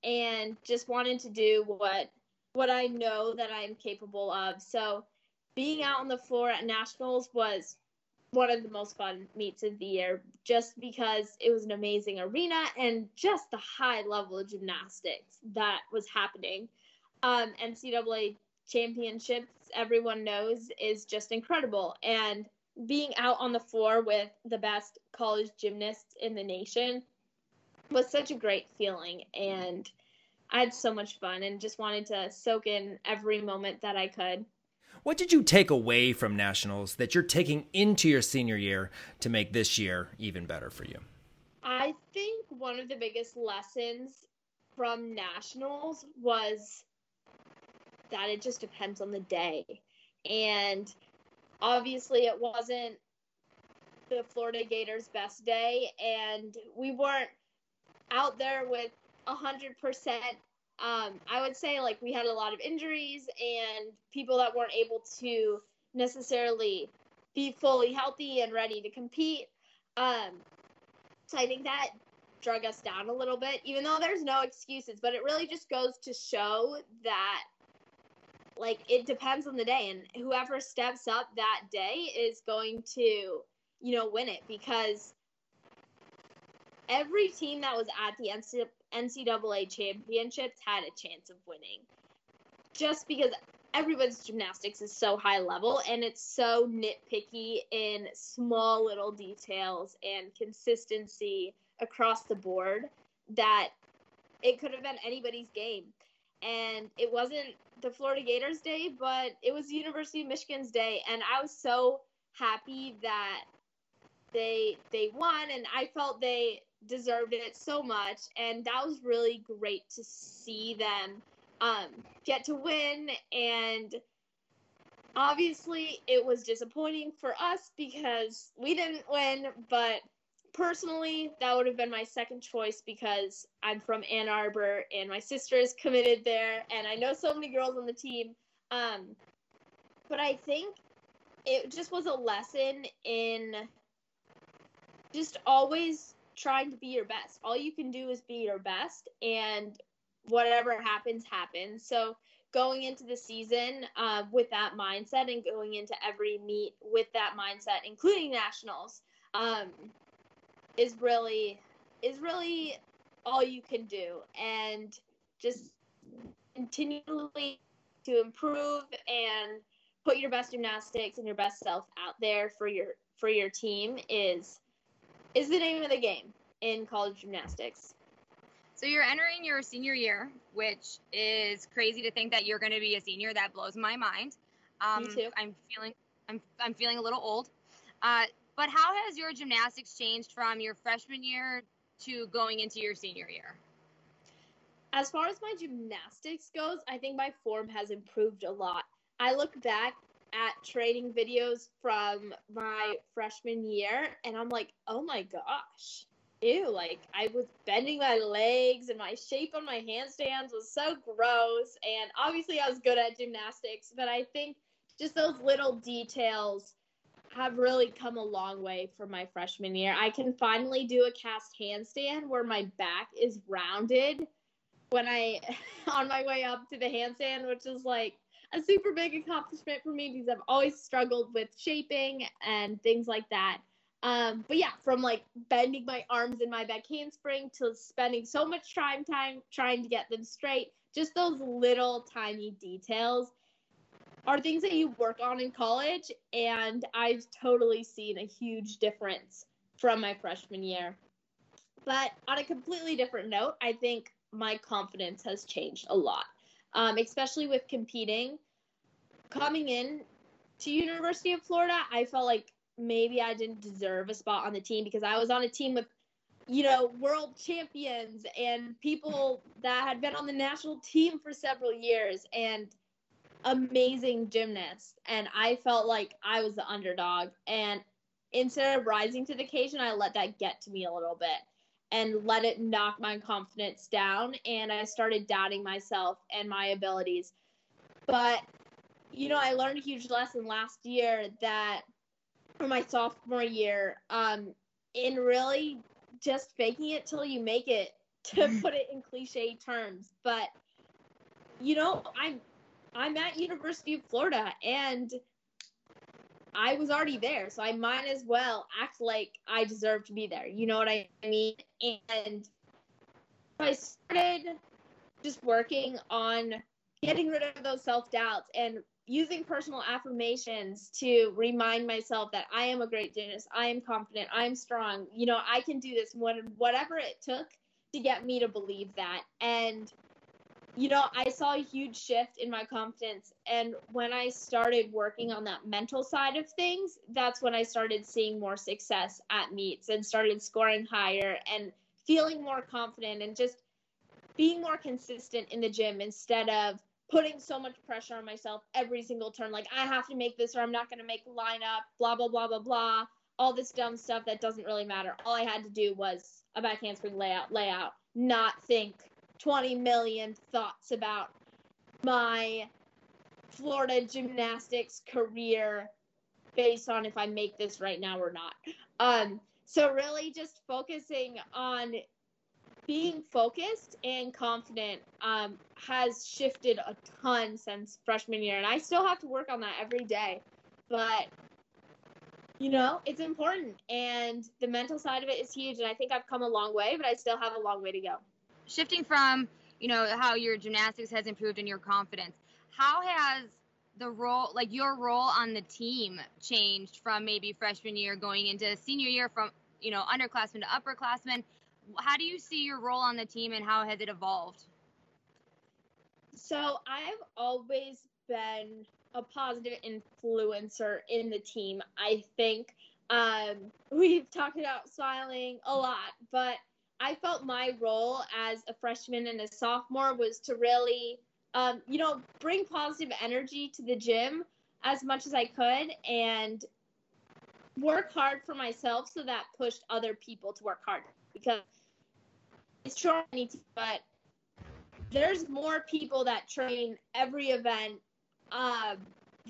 and just wanted to do what what I know that I'm capable of. So being out on the floor at nationals was one of the most fun meets of the year just because it was an amazing arena and just the high level of gymnastics that was happening. Um, NCAA championships, everyone knows, is just incredible. And being out on the floor with the best college gymnasts in the nation was such a great feeling. And I had so much fun and just wanted to soak in every moment that I could. What did you take away from nationals that you're taking into your senior year to make this year even better for you? I think one of the biggest lessons from nationals was that it just depends on the day. And obviously, it wasn't the Florida Gators' best day, and we weren't out there with 100% um, I would say like we had a lot of injuries and people that weren't able to necessarily be fully healthy and ready to compete. Um, so I think that drug us down a little bit, even though there's no excuses. But it really just goes to show that like it depends on the day, and whoever steps up that day is going to you know win it because every team that was at the NCAA championships had a chance of winning. Just because everybody's gymnastics is so high level and it's so nitpicky in small little details and consistency across the board that it could have been anybody's game. And it wasn't the Florida Gators day, but it was University of Michigan's day. And I was so happy that they they won and I felt they deserved it so much, and that was really great to see them um, get to win. And obviously it was disappointing for us because we didn't win, but personally that would have been my second choice because I'm from Ann Arbor and my sister is committed there and I know so many girls on the team. Um, but I think it just was a lesson in just always trying to be your best. All you can do is be your best and whatever happens happens. So going into the season uh, with that mindset and going into every meet with that mindset, including nationals, um, is really is really all you can do, and just continually to improve and put your best gymnastics and your best self out there for your for your team is is the name of the game in college gymnastics. So you're entering your senior year, which is crazy to think that you're going to be a senior. That blows my mind. Um, Me too. I'm feeling I'm I'm feeling a little old. Uh, but how has your gymnastics changed from your freshman year to going into your senior year? As far as my gymnastics goes, I think my form has improved a lot. I look back at training videos from my freshman year and I'm like, oh my gosh, ew, like I was bending my legs and my shape on my handstands was so gross. And obviously, I was good at gymnastics, but I think just those little details have really come a long way from my freshman year. I can finally do a cast handstand where my back is rounded when I on my way up to the handstand, which is like a super big accomplishment for me because I've always struggled with shaping and things like that. Um, but yeah, from like bending my arms in my back handspring to spending so much time time trying to get them straight, just those little tiny details are things that you work on in college, and I've totally seen a huge difference from my freshman year. But on a completely different note, I think my confidence has changed a lot, um, especially with competing. Coming in to University of Florida, I felt like maybe I didn't deserve a spot on the team because I was on a team with, you know, world champions and people that had been on the national team for several years and amazing gymnasts. And I felt like I was the underdog. And instead of rising to the occasion, I let that get to me a little bit and let it knock my confidence down. And I started doubting myself and my abilities. But, you know, I learned a huge lesson last year that for my sophomore year, um, in really just faking it till you make it, to put it in cliche terms. But, you know, I'm I'm at University of Florida and I was already there, so I might as well act like I deserve to be there. You know what I mean? And I started just working on getting rid of those self doubts and using personal affirmations to remind myself that I am a great gymnast, I am confident, I'm strong. You know, I can do this. Whatever it took to get me to believe that. And you know, I saw a huge shift in my confidence. And when I started working on that mental side of things, that's when I started seeing more success at meets and started scoring higher and feeling more confident and just being more consistent in the gym instead of putting so much pressure on myself every single turn. Like, I have to make this or I'm not going to make lineup, blah, blah, blah, blah, blah. All this dumb stuff that doesn't really matter. All I had to do was a back handspring layout, layout, not think 20 million thoughts about my Florida gymnastics career based on if I make this right now or not. Um, so really just focusing on being focused and confident um, has shifted a ton since freshman year, and I still have to work on that every day. But you know, it's important, and the mental side of it is huge. And I think I've come a long way, but I still have a long way to go shifting from you know how your gymnastics has improved and your confidence how has the role like your role on the team changed from maybe freshman year going into senior year from you know underclassmen to upperclassmen? How do you see your role on the team and how has it evolved? So i've always been a positive influencer in the team i think. Um, we've talked about smiling a lot but I felt my role as a freshman and a sophomore was to really, um, you know, bring positive energy to the gym, as much as I could and work hard for myself so that pushed other people to work hard because it's true I need to, but there's more people that train every event um,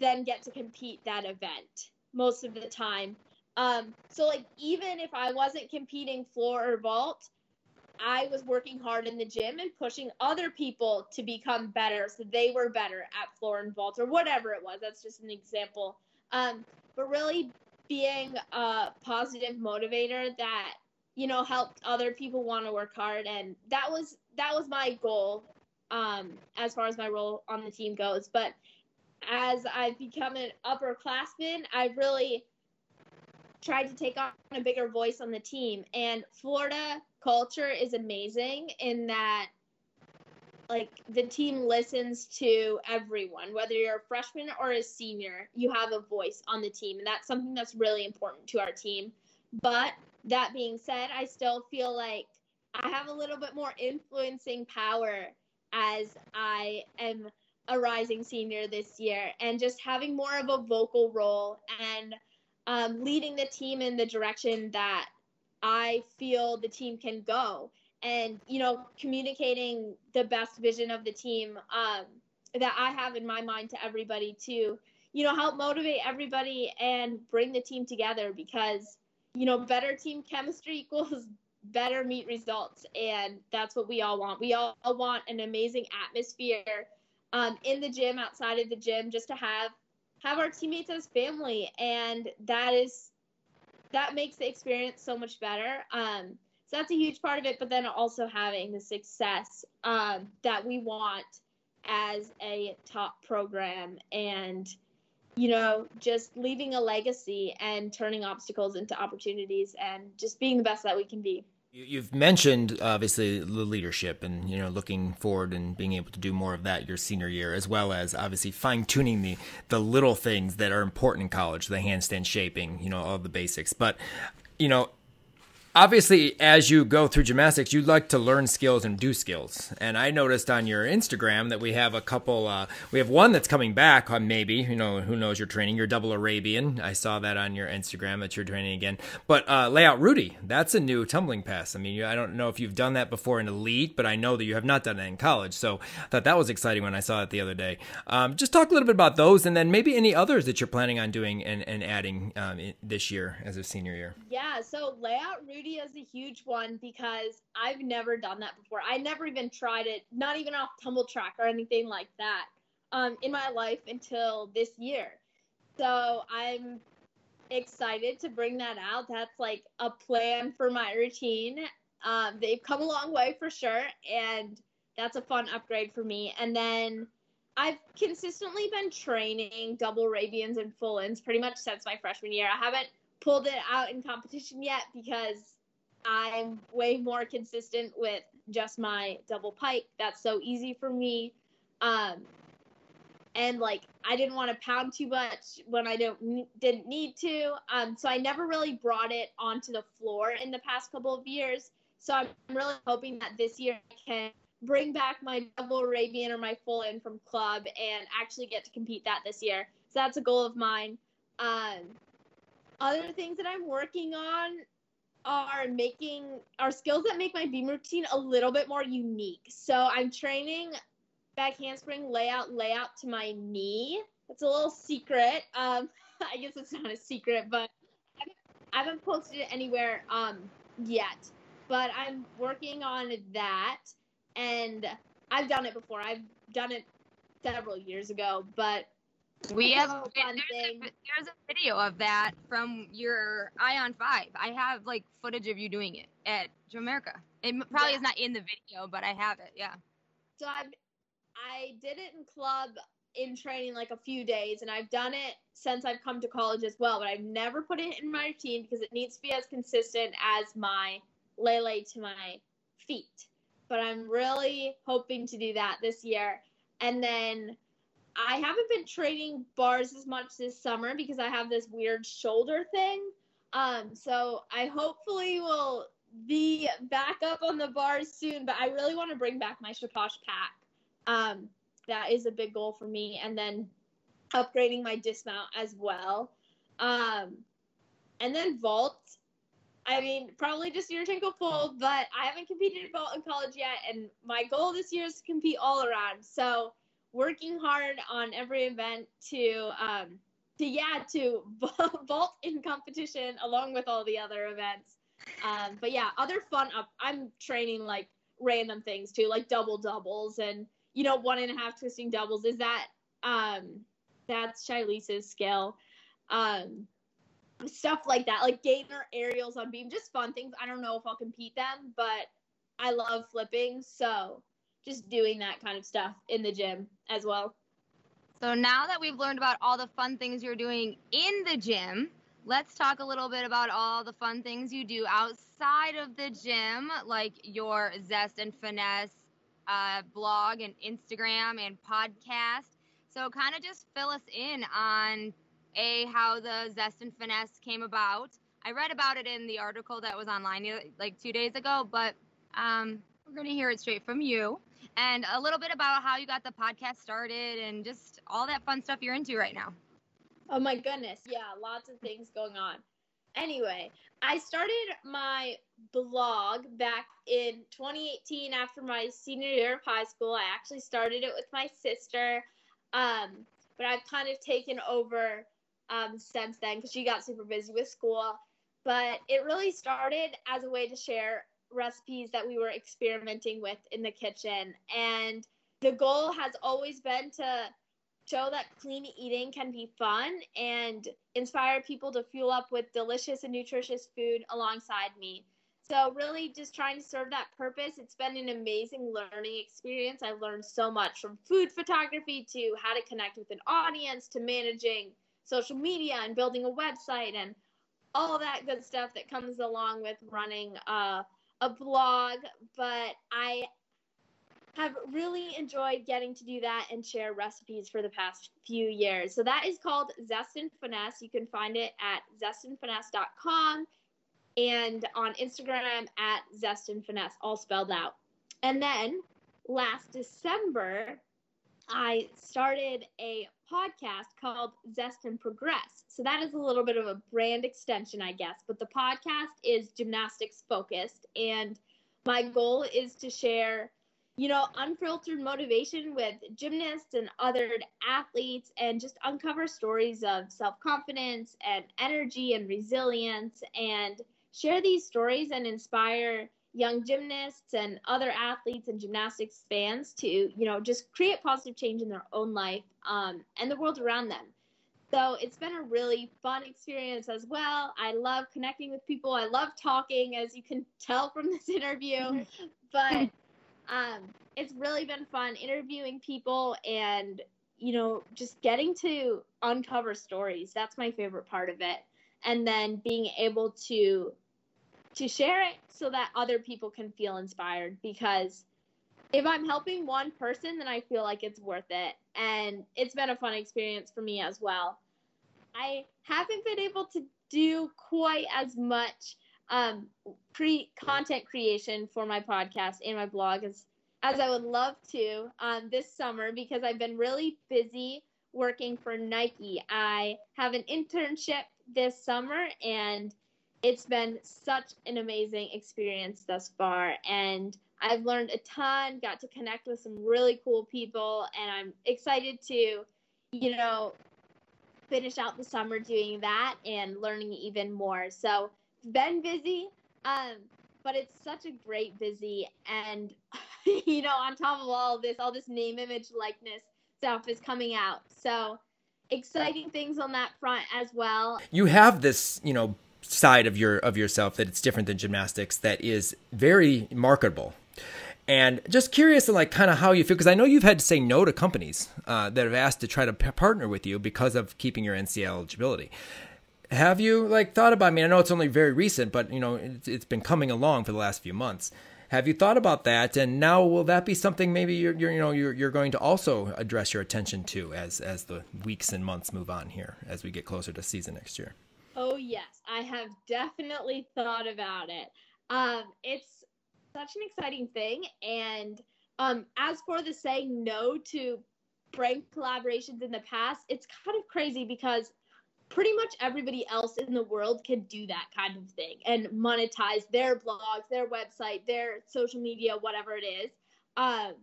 than get to compete that event most of the time. Um, so like even if I wasn't competing floor or vault, I was working hard in the gym and pushing other people to become better so they were better at floor and vault or whatever it was. That's just an example. Um, but really being a positive motivator that you know helped other people want to work hard and that was that was my goal um, as far as my role on the team goes. But as I've become an upperclassman, I've really tried to take on a bigger voice on the team. And Florida culture is amazing in that like the team listens to everyone whether you're a freshman or a senior you have a voice on the team and that's something that's really important to our team. But that being said i still feel like i have a little bit more influencing power as i am a rising senior this year and just having more of a vocal role and um, leading the team in the direction that I feel the team can go. And, you know, communicating the best vision of the team um, that I have in my mind to everybody to, you know, help motivate everybody and bring the team together because, you know, better team chemistry equals better meet results. And that's what we all want. We all want an amazing atmosphere um, in the gym, outside of the gym, just to have have our teammates as family, and that is that makes the experience so much better. Um, so that's a huge part of it. But then also having the success um, that we want as a top program, and you know, just leaving a legacy and turning obstacles into opportunities, and just being the best that we can be. You've mentioned obviously the leadership and you know looking forward and being able to do more of that your senior year, as well as obviously fine tuning the the little things that are important in college, the handstand shaping, you know, all the basics. But you know, obviously as you go through gymnastics you'd like to learn skills and do skills. And i noticed on your instagram that we have a couple uh, we have one that's coming back on maybe you know who knows your training. Your double arabian. I saw that on your instagram that you're training again. But uh, layout rudy that's a new tumbling pass. I mean i don't know if you've done that before in elite but i know that you have not done it in college. So i thought that was exciting when i saw it the other day. Um, just talk a little bit about those and then maybe any others that you're planning on doing and, and adding um, this year as a senior year. Yeah so layout rudy is a huge one because I've never done that before. I never even tried it, not even off tumble track or anything like that, um, in my life until this year. So I'm excited to bring that out. That's like a plan for my routine. Um, they've come a long way for sure, and that's a fun upgrade for me. And then I've consistently been training double Arabians and full ins pretty much since my freshman year. I haven't pulled it out in competition yet because I'm way more consistent with just my double pike. That's so easy for me. Um, and like I didn't want to pound too much when I don't didn't need to. Um, so I never really brought it onto the floor in the past couple of years. So I'm really hoping that this year I can bring back my double Arabian or my full in from club and actually get to compete that this year. So that's a goal of mine. Um, other things that I'm working on are making are skills that make my beam routine a little bit more unique. So I'm training back handspring layout layout to my knee. It's a little secret. Um, I guess it's not a secret, but I haven't, I haven't posted it anywhere um, yet. But I'm working on that, and I've done it before. I've done it several years ago, but we have there's a, there's a video of that from your Region Five. I have like footage of you doing it at Jamaica. It probably yeah. is not in the video, but I have it. Yeah. So I I did it in club in training like a few days, and I've done it since I've come to college as well. But I've never put it in my routine because it needs to be as consistent as my lele to my feet. But I'm really hoping to do that this year, and then I haven't been training bars as much this summer because I have this weird shoulder thing. Um, so I hopefully will be back up on the bars soon, but I really want to bring back my Shaposh pack. Um, that is a big goal for me. And then upgrading my dismount as well. Um, and then vault. I mean, probably just Yurchenko full, but I haven't competed in vault in college yet, and my goal this year is to compete all around. So working hard on every event to um, to yeah to vault in competition along with all the other events. Um, but yeah, other fun up. I'm training like random things too, like double doubles and you know one and a half twisting doubles. Is that um that's Shilisa's skill. Um, stuff like that, like gainer aerials on beam, just fun things. I don't know if I'll compete them, but I love flipping, so just doing that kind of stuff in the gym as well. So now that we've learned about all the fun things you're doing in the gym, let's talk a little bit about all the fun things you do outside of the gym, like your Zest and Finesse uh, blog and Instagram and podcast. So kind of just fill us in on a how the Zest and Finesse came about. I read about it in the article that was online like two days ago, but um, we're going to hear it straight from you and a little bit about how you got the podcast started and just all that fun stuff you're into right now. Oh my goodness. Yeah, lots of things going on. Anyway, I started my blog back in 2018 after my senior year of high school. I actually started it with my sister, um, but I've kind of taken over um, since then because she got super busy with school. But it really started as a way to share recipes that we were experimenting with in the kitchen. And the goal has always been to show that clean eating can be fun and inspire people to fuel up with delicious and nutritious food alongside me. So, really, just trying to serve that purpose. It's been an amazing learning experience. I've learned so much from food photography to how to connect with an audience to managing social media and building a website and all that good stuff that comes along with running a, a blog. But I have really enjoyed getting to do that and share recipes for the past few years. So that is called Zest and Finesse. You can find it at zestandfinesse.com and on Instagram at Zest and Finesse, all spelled out. And then last December, I started a podcast called Zest and Progress. So that is a little bit of a brand extension, I guess. But the podcast is gymnastics focused. And my goal is to share, you know, unfiltered motivation with gymnasts and other athletes and just uncover stories of self confidence and energy and resilience and share these stories and inspire young gymnasts and other athletes and gymnastics fans to you know just create positive change in their own life um, and the world around them. So it's been a really fun experience as well. I love connecting with people. I love talking as you can tell from this interview. But um, it's really been fun interviewing people and you know just getting to uncover stories. That's my favorite part of it. And then being able to to share it so that other people can feel inspired because if I'm helping one person, then I feel like it's worth it. And it's been a fun experience for me as well. I haven't been able to do quite as much um, pre content creation for my podcast and my blog as as I would love to um, this summer because I've been really busy working for Nike. I have an internship this summer and it's been such an amazing experience thus far and I've learned a ton, got to connect with some really cool people and I'm excited to, you know, finish out the summer doing that and learning even more. So, it's been busy, um, but it's such a great busy and you know, on top of all this, all this name image likeness stuff is coming out. So, exciting things on that front as well. You have this, you know, side of your of yourself that it's different than gymnastics that is very marketable and just curious to like kind of how you feel because i know you've had to say no to companies uh, that have asked to try to partner with you because of keeping your ncaa eligibility. Have you like thought about i mean i know it's only very recent but you know it's, it's been coming along for the last few months. Have you thought about that? And now will that be something maybe you're, you're you know you're, you're going to also address your attention to as as the weeks and months move on here as we get closer to season next year? Oh yes, I have definitely thought about it. Um, it's such an exciting thing, and um, as for the saying no to brand collaborations in the past, it's kind of crazy because pretty much everybody else in the world can do that kind of thing and monetize their blogs, their website, their social media, whatever it is. Um,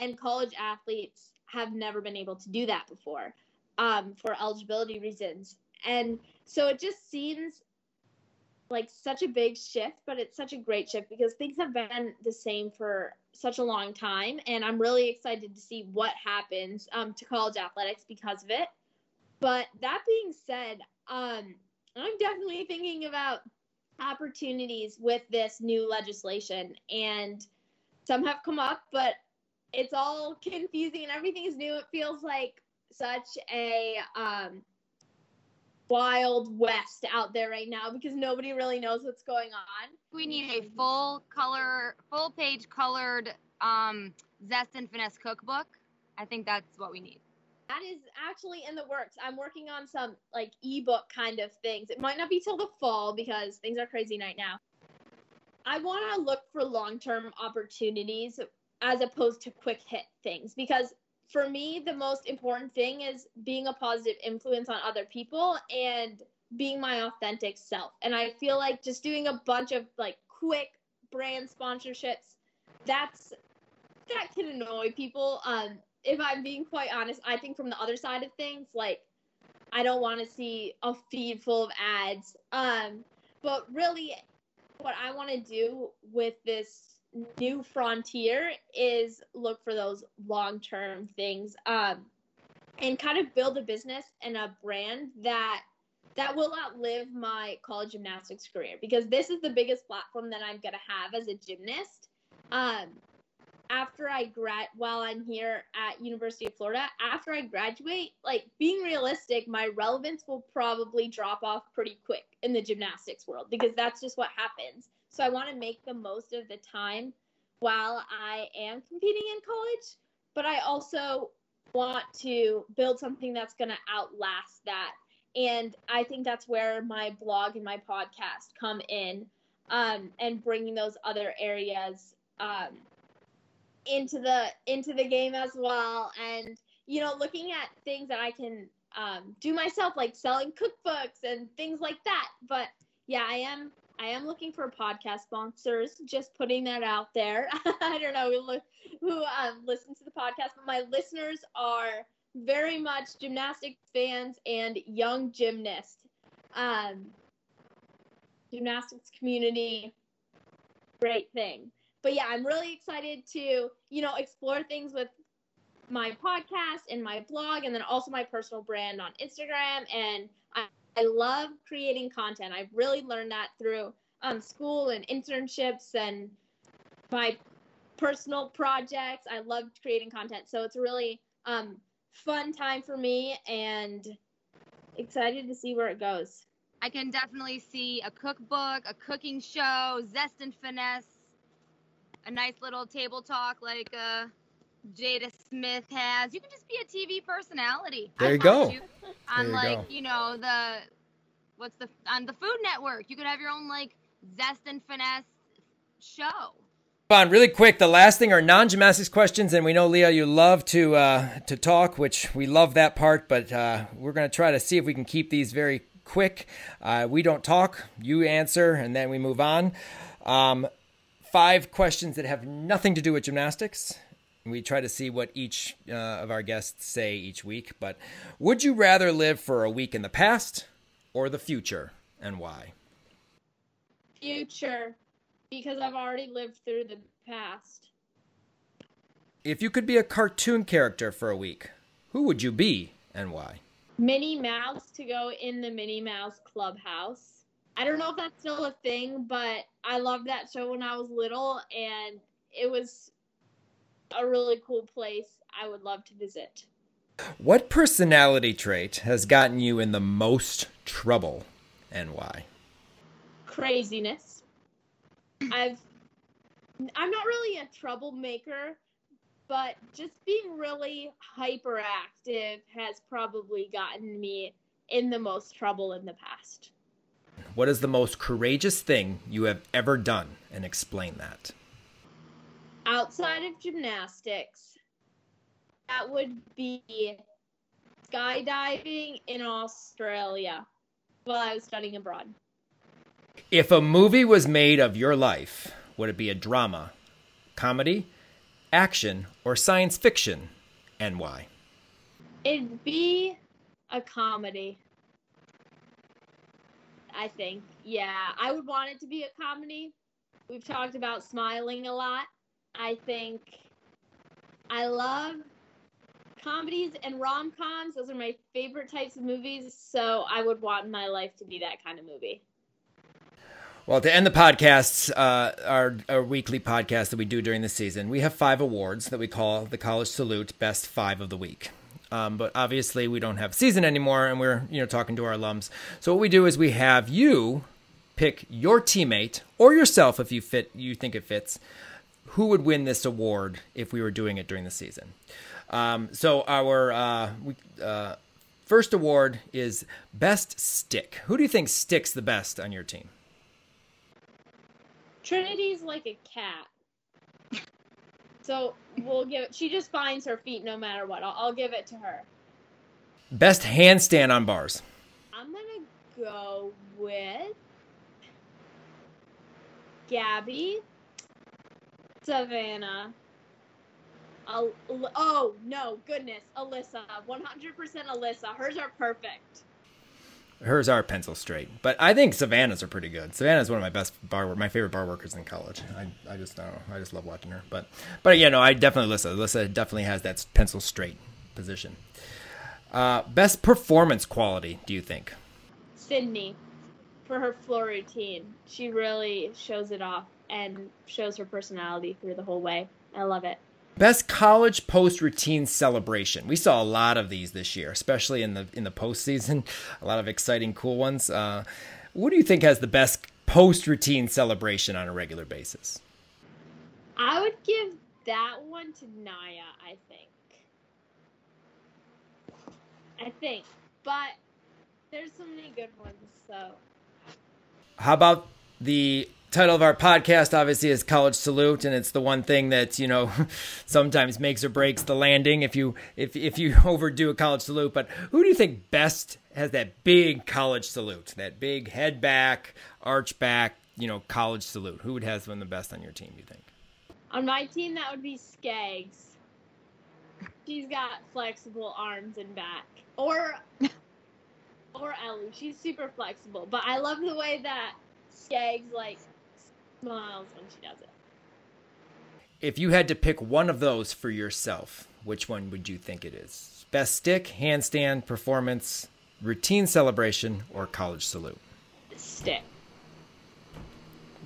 and college athletes have never been able to do that before um, for eligibility reasons. And so it just seems like such a big shift, but it's such a great shift because things have been the same for such a long time. And I'm really excited to see what happens um, to college athletics because of it. But that being said, um, I'm definitely thinking about opportunities with this new legislation. And some have come up, but it's all confusing and everything is new. It feels like such a um, wild west out there right now because nobody really knows what's going on. We need a full color, full page colored um, Zest and Finesse cookbook. I think that's what we need. That is actually in the works. I'm working on some like ebook kind of things. It might not be till the fall because things are crazy right now. I want to look for long term opportunities as opposed to quick hit things because for me the most important thing is being a positive influence on other people and being my authentic self. And i feel like just doing a bunch of like quick brand sponsorships that's that can annoy people. Um if i'm being quite honest i think from the other side of things like i don't want to see a feed full of ads. Um but really what i want to do with this new frontier is look for those long term things um, and kind of build a business and a brand that that will outlive my college gymnastics career because this is the biggest platform that I'm gonna have as a gymnast. Um, after I grad while I'm here at University of Florida, after I graduate, like being realistic, my relevance will probably drop off pretty quick in the gymnastics world because that's just what happens. So I want to make the most of the time while I am competing in college, but I also want to build something that's going to outlast that. And I think that's where my blog and my podcast come in um, and bringing those other areas um, into the into the game as well and you know looking at things that i can um, do myself like selling cookbooks and things like that but yeah i am I am looking for podcast sponsors. Just putting that out there. I don't know who, who um, listens to the podcast, but my listeners are very much gymnastics fans and young gymnasts. Um, gymnastics community, great thing. But yeah, I'm really excited to you know explore things with my podcast and my blog, and then also my personal brand on Instagram and I love creating content. I've really learned that through um, school and internships and my personal projects. I love creating content. So it's a really um, fun time for me and excited to see where it goes. I can definitely see a cookbook, a cooking show, Zest and Finesse, a nice little table talk like uh, Jada Smith has. You can just be a TV personality. There you go. You. On you like, go. you know, the what's the on the Food Network. You could have your own like zest and finesse show. On really quick, the last thing are non-gymnastics questions, and we know Leah, you love to uh, to talk, which we love that part. But uh, we're going to try to see if we can keep these very quick. Uh, we don't talk, you answer, and then we move on. Um, five questions that have nothing to do with gymnastics, we try to see what each uh, of our guests say each week. But would you rather live for a week in the past or the future, and why? Future, because I've already lived through the past. If you could be a cartoon character for a week, who would you be and why? Minnie Mouse to go in the Minnie Mouse Clubhouse. I don't know if that's still a thing, but I loved that show when I was little, and it was a really cool place I would love to visit. What personality trait has gotten you in the most trouble and why? Craziness. I've I'm not really a troublemaker, but just being really hyperactive has probably gotten me in the most trouble in the past. What is the most courageous thing you have ever done and explain that? Outside of gymnastics, that would be skydiving in Australia while I was studying abroad. If a movie was made of your life, would it be a drama, comedy, action, or science fiction, and why? It'd be a comedy. I think. Yeah, I would want it to be a comedy. We've talked about smiling a lot. I think I love comedies and rom coms. Those are my favorite types of movies. So I would want my life to be that kind of movie. Well, to end the podcasts, uh, our, our weekly podcast that we do during the season, we have five awards that we call the College Salute Best Five of the Week. Um, but obviously, we don't have season anymore, and we're you know talking to our alums. So what we do is we have you pick your teammate or yourself if you fit you think it fits who would win this award if we were doing it during the season. Um, so our uh, we, uh, first award is best stick. Who do you think sticks the best on your team? Trinity's like a cat. So we'll give it. She just finds her feet no matter what. I'll, I'll give it to her. Best handstand on bars. I'm gonna go with Gabby, Savannah. Al- oh no, goodness, Alyssa, 100% Alyssa. Hers are perfect. Hers are pencil straight, but I think Savannah's are pretty good. Savannah's one of my best bar, my favorite bar workers in college. I, I just I don't know, I just love watching her. But, but yeah, no, I definitely Alyssa. Alyssa definitely has that pencil straight position. Uh, best performance quality, do you think? Sydney, for her floor routine, she really shows it off and shows her personality through the whole way. I love it. Best college post routine celebration. We saw a lot of these this year, especially in the in the postseason. A lot of exciting, cool ones. Uh, what do you think has the best post routine celebration on a regular basis? I would give that one to Nya. I think. I think, but there's so many good ones. So. How about the title of our podcast obviously is college salute and it's the one thing that you know sometimes makes or breaks the landing if you if if you overdo a college salute. But who do you think best has that big college salute that big head back arch back you know college salute? Who would have one the best on your team do you think? On my team that would be skaggs. She's got flexible arms and back. Or or ellie. She's super flexible. But i love the way that skaggs like smiles when she does it. If you had to pick one of those for yourself, which one would you think it is? Best stick, handstand, performance, routine celebration, or college salute? Stick.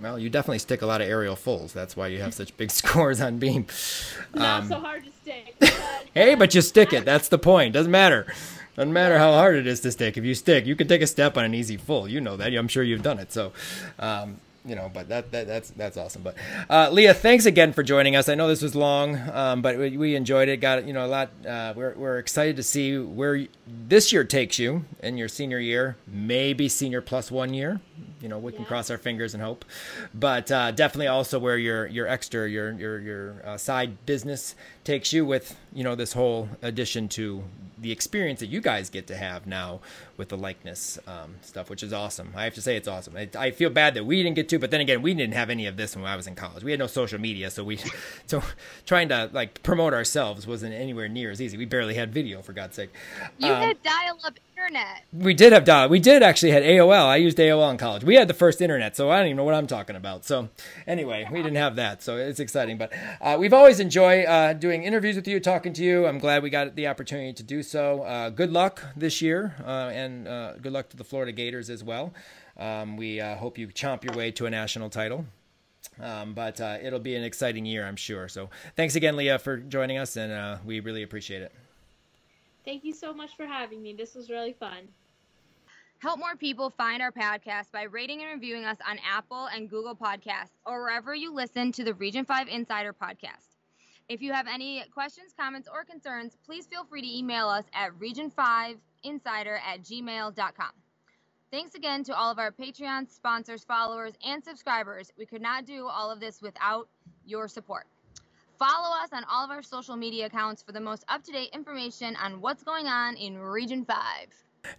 Well, you definitely stick a lot of aerial fulls. That's why you have such big scores on beam. Not um, so hard to stick. hey, but you stick it. That's the point. Doesn't matter. Doesn't matter how hard it is to stick. If you stick, you can take a step on an easy full. You know that. I'm sure you've done it. So, um, you know, but that, that that's that's awesome. But uh, Leah, thanks again for joining us. I know this was long, um, but we, we, enjoyed it. Got you know a lot. Uh, we're we're excited to see where this year takes you in your senior year, maybe senior plus one year. You know, we can cross our fingers and hope, but uh, definitely also where your your extra your your your uh, side business takes you with you know this whole addition to the experience that you guys get to have now with the likeness um, stuff, which is awesome. I have to say it's awesome. I, I, feel bad that we didn't get to, but then again, we didn't have any of this when I was in college. We had no social media, so we so trying to like promote ourselves wasn't anywhere near as easy. We barely had video, for God's sake. You um, had dial-up internet. We did have dial. We did actually had AOL. I used AOL in college. We had the first internet, so I don't even know what I'm talking about. So anyway, we didn't have that, so it's exciting. But uh, we've always enjoyed uh, doing interviews with you, talking to you. I'm glad we got the opportunity to do so. Uh, good luck this year, uh, and uh, good luck to the Florida Gators as well. Um, we uh, hope you chomp your way to a national title. Um, but it'll be an exciting year, I'm sure. So thanks again, Leah, for joining us, and we really appreciate it. Thank you so much for having me. This was really fun. Help more people find our podcast by rating and reviewing us on Apple and Google Podcasts or wherever you listen to the Region 5 Insider podcast. If you have any questions, comments, or concerns, please feel free to email us at region5insider at gmail.com. Thanks again to all of our Patreon sponsors, followers, and subscribers. We could not do all of this without your support. Follow us on all of our social media accounts for the most up to date information on what's going on in Region 5.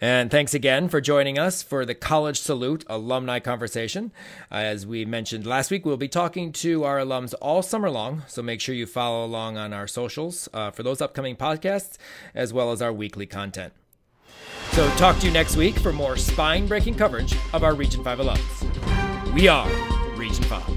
And thanks again for joining us for the College Salute Alumni Conversation. As we mentioned last week, we'll be talking to our alums all summer long, so make sure you follow along on our socials uh, for those upcoming podcasts, as well as our weekly content. So, talk to you next week for more spine breaking coverage of our Region 5 alums. We are Region 5.